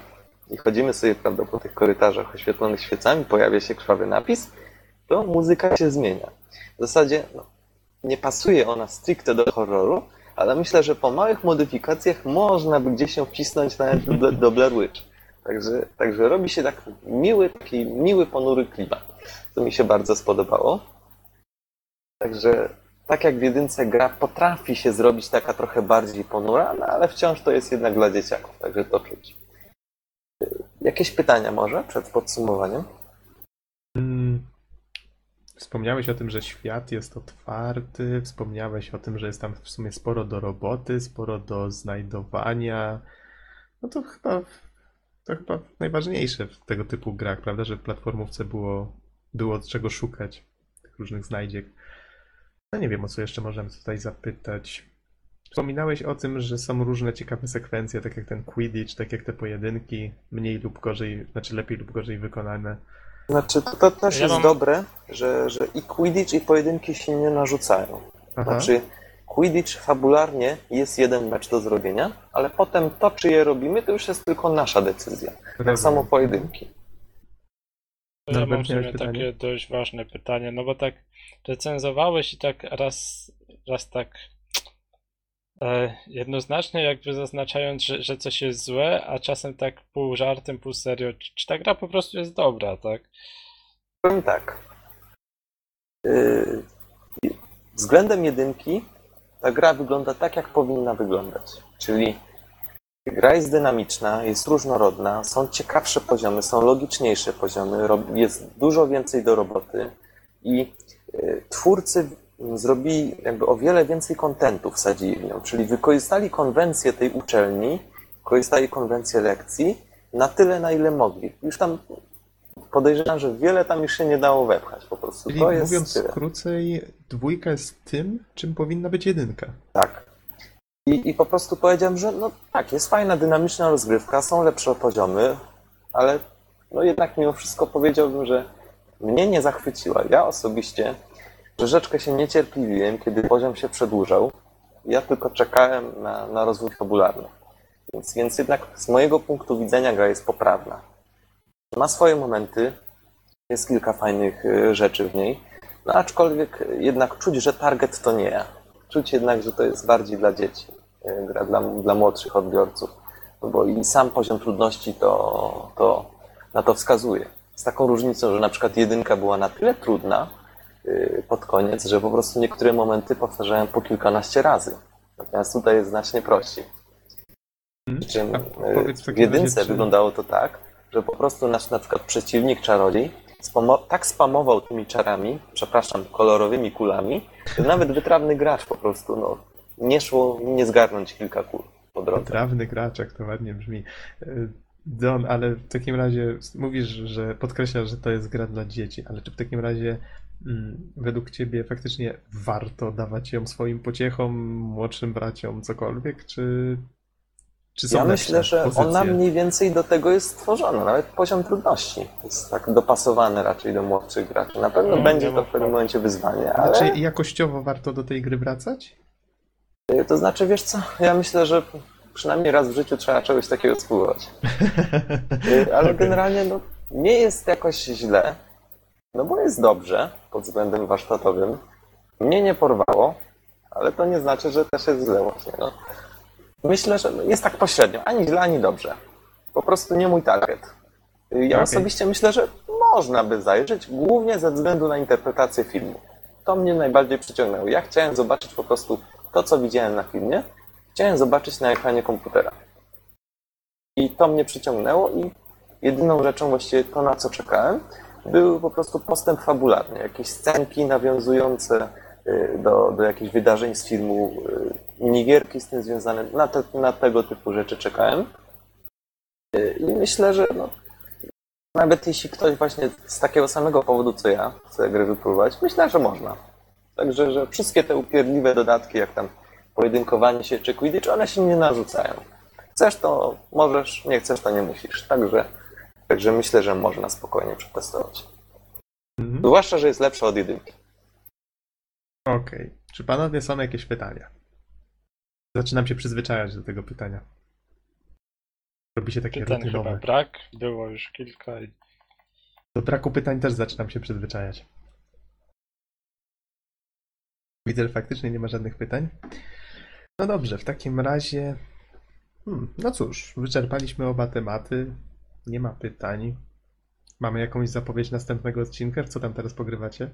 i chodzimy sobie prawda, po tych korytarzach oświetlonych świecami, pojawia się krwawy napis, to muzyka się zmienia. W zasadzie no, nie pasuje ona stricte do horroru, ale myślę, że po małych modyfikacjach można by gdzieś się wcisnąć nawet do, do Blair Witch. Także, także robi się tak miły, taki miły, ponury klimat. To mi się bardzo spodobało. Także tak jak w jedynce gra potrafi się zrobić taka trochę bardziej ponura, no ale wciąż to jest jednak dla dzieciaków, także to czuć. Jakieś pytania może przed podsumowaniem? Mm. Wspomniałeś o tym, że świat jest otwarty, wspomniałeś o tym, że jest tam w sumie sporo do roboty, sporo do znajdowania. No to chyba, to chyba najważniejsze w tego typu grach, prawda? Że w platformówce było, było czego szukać, tych różnych znajdziek. No nie wiem, o co jeszcze możemy tutaj zapytać. Wspominałeś o tym, że są różne ciekawe sekwencje, tak jak ten Quidditch, tak jak te pojedynki, mniej lub gorzej, znaczy lepiej lub gorzej wykonane. Znaczy, to, też Ja jest mam- dobre, że, że i Quidditch, i pojedynki się nie narzucają. Aha. Znaczy, Quidditch fabularnie jest jeden mecz do zrobienia, ale potem to, czy je robimy, to już jest tylko nasza decyzja. Tak samo pojedynki. To ja mam Norbert, w sumie miałeś pytanie? takie dość ważne pytanie, no bo tak recenzowałeś i tak raz, raz tak jednoznacznie jakby zaznaczając, że, że coś jest złe, a czasem tak pół żartem, pół serio, czy, ta gra po prostu jest dobra, tak? Powiem tak. Yy, Względem jedynki ta gra wygląda tak, jak powinna wyglądać. Czyli gra jest dynamiczna, jest różnorodna, są ciekawsze poziomy, są logiczniejsze poziomy, jest dużo więcej do roboty i yy, twórcy zrobili jakby o wiele więcej kontentu wsadzili w nią, czyli wykorzystali konwencję tej uczelni, wykorzystali konwencję lekcji na tyle, na ile mogli. Już tam podejrzewam, że wiele tam już się nie dało wepchać po prostu. Czyli To jest mówiąc krócej, dwójka jest tym, czym powinna być jedynka. Tak. I, I po prostu powiedziałem, że no tak, jest fajna, dynamiczna rozgrywka, są lepsze poziomy, ale no jednak mimo wszystko powiedziałbym, że mnie nie zachwyciła. Ja osobiście troszeczkę się niecierpliwiłem, kiedy poziom się przedłużał. Ja tylko czekałem na, na rozwój fabularny. Więc, więc jednak z mojego punktu widzenia gra jest poprawna. Ma swoje momenty, jest kilka fajnych y, rzeczy w niej, no aczkolwiek jednak czuć, że target to nie ja. Czuć jednak, że to jest bardziej dla dzieci, y, gra dla, dla młodszych odbiorców. No bo i sam poziom trudności to, to na to wskazuje. Z taką różnicą, że na przykład jedynka była na tyle trudna pod koniec, że po prostu niektóre momenty powtarzałem po kilkanaście razy. Natomiast tutaj jest znacznie prościej. Mhm. Przy czym y, w jedynce czy- wyglądało to tak, że po prostu nasz na przykład przeciwnik czarodziej spamo- tak spamował tymi czarami, przepraszam, kolorowymi kulami, że nawet wytrawny gracz po prostu, no, nie szło nie zgarnąć kilka kul po drodze. Trawny gracz, jak to ładnie brzmi. Y, Don, ale w takim razie mówisz, że podkreślasz, że to jest gra dla dzieci, ale czy w takim razie według ciebie faktycznie warto dawać ją swoim pociechom, młodszym braciom, cokolwiek, czy, Czy są Ja myślę, że pozycje? ona mniej więcej do tego jest stworzona, nawet poziom trudności jest tak dopasowany raczej do młodszych graczy. Na pewno No, będzie to w pewnym momencie wyzwanie, ale Znaczy jakościowo warto do tej gry wracać? y, to znaczy, wiesz co, ja myślę, że przynajmniej raz w życiu trzeba czegoś takiego spróbować. Y, Ale Okej. generalnie no, nie jest jakoś źle, no bo jest dobrze pod względem warsztatowym. Mnie nie porwało, ale to nie znaczy, że też jest źle właśnie. No. Myślę, że jest tak pośrednio, ani źle, ani dobrze. Po prostu nie mój target. Ja Okej. osobiście myślę, że można by zajrzeć, głównie ze względu na interpretację filmu. To mnie najbardziej przyciągnęło. Ja chciałem zobaczyć po prostu to, co widziałem na filmie, chciałem zobaczyć na ekranie komputera. I to mnie przyciągnęło i jedyną rzeczą właściwie to, na co czekałem, był po prostu postęp fabularny. Jakieś scenki nawiązujące y, do, do jakichś wydarzeń z filmu, y, minigierki z tym związane. Na, te, na tego typu rzeczy czekałem. Y, I myślę, że no, nawet jeśli ktoś właśnie z takiego samego powodu co ja chce grę wypróbować, myślę, że można. Także, że wszystkie te upierdliwe dodatki, jak tam pojedynkowanie się czy Quidditch, one się nie narzucają. Chcesz to możesz, nie chcesz to nie musisz. Także, także myślę, że można spokojnie przetestować. Mhm. Zwłaszcza, że jest lepsze od jedynki. Okej. Czy panowie są jakieś pytania? Zaczynam się przyzwyczajać do tego pytania. Robi się takie Pytań chyba rutynowe. brak, było już kilka i Do braku pytań też zaczynam się przyzwyczajać. Widzę, że faktycznie nie ma żadnych pytań. No dobrze, w takim razie. Hmm, no cóż, wyczerpaliśmy oba tematy. Nie ma pytań. Mamy jakąś zapowiedź następnego odcinka? Co tam teraz pogrywacie?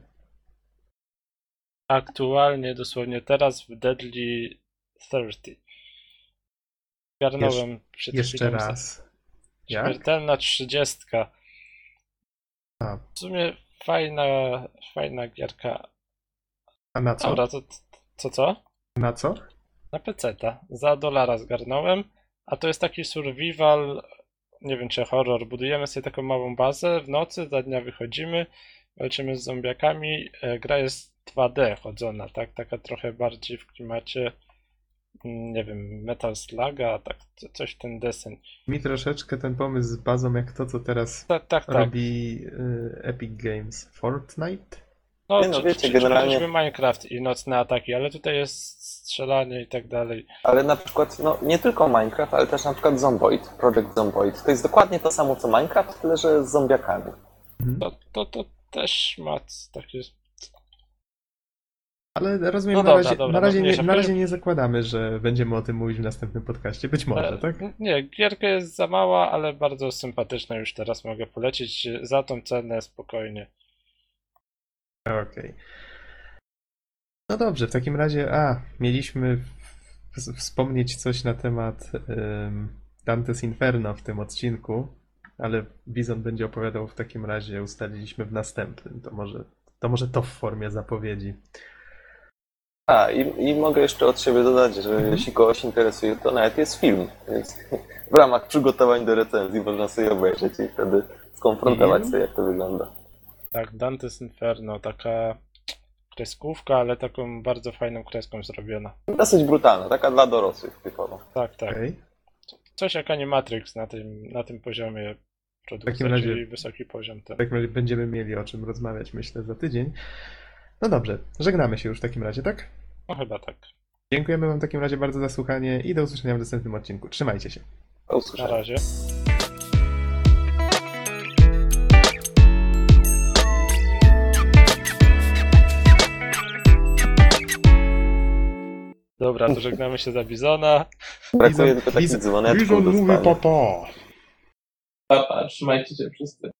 aktualnie, dosłownie teraz w Deadly 30. Garnąłem przed Jeszcze raz. Jak? Śmiertelna trzydziestka. A. W sumie fajna, fajna gierka. A na co? Dobra, to co co? Na co? Na peceta. Za dolara zgarnąłem, a to jest taki survival, nie wiem czy horror. Budujemy sobie taką małą bazę w nocy, za dnia wychodzimy, walczymy z zombiakami. E, Gra jest 2D chodzona, tak? Taka trochę bardziej w klimacie, mm, nie wiem, Metal Sluga, tak, co- coś ten desen. Mi troszeczkę ten pomysł z bazą, jak to, co teraz Tak, tak, tak. robi y, Epic Games. Fortnite? No, Nie no, czy- wiecie, czy- generalnie- Minecraft i nocne ataki, ale tutaj jest strzelanie i tak dalej. Ale na przykład, no nie tylko Minecraft, ale też na przykład Zomboid, Project Zomboid. To jest dokładnie to samo co Minecraft, tyle że z zombiakami. Mhm. To, to, to też ma takie Ale rozumiem, No na, dobra, razie, dobra, na, razie no nie, mniejsza. na razie nie zakładamy, że będziemy o tym mówić w następnym podcaście. Być może, E, tak? Nie, gierka jest za mała, ale bardzo sympatyczna już teraz mogę polecić. Za tą cenę spokojnie. Okej. No dobrze, w takim razie, a, mieliśmy wspomnieć coś na temat ym, Dante's Inferno w tym odcinku, ale Bizon będzie opowiadał w takim razie, ustaliliśmy w następnym. To może to, może to w formie zapowiedzi. A, i, i mogę jeszcze od siebie dodać, że Mhm. jeśli kogoś interesuje, to nawet jest film. Więc w ramach przygotowań do recenzji można sobie obejrzeć i wtedy skonfrontować Mhm. sobie, jak to wygląda. Tak, Dante's Inferno, taka kreskówka, ale taką bardzo fajną kreską zrobiona. Dosyć brutalna, taka dla dorosłych typowo. Tak, tak. Okej. Coś jak Animatrix na tym, na tym poziomie produkcji, takim razie- czyli wysoki poziom ten. W takim razie będziemy mieli o czym rozmawiać, myślę, za tydzień. No dobrze, żegnamy się już w takim razie, tak? No chyba tak. Dziękujemy Wam w takim razie bardzo za słuchanie i do usłyszenia w następnym odcinku. Trzymajcie się. Do Na usłyszenia. razie. Dobra, to żegnamy się za Bizona. Brakuje tylko takich dzwoneczków Bizon do mówi spania. papa. Papa, trzymajcie się wszyscy.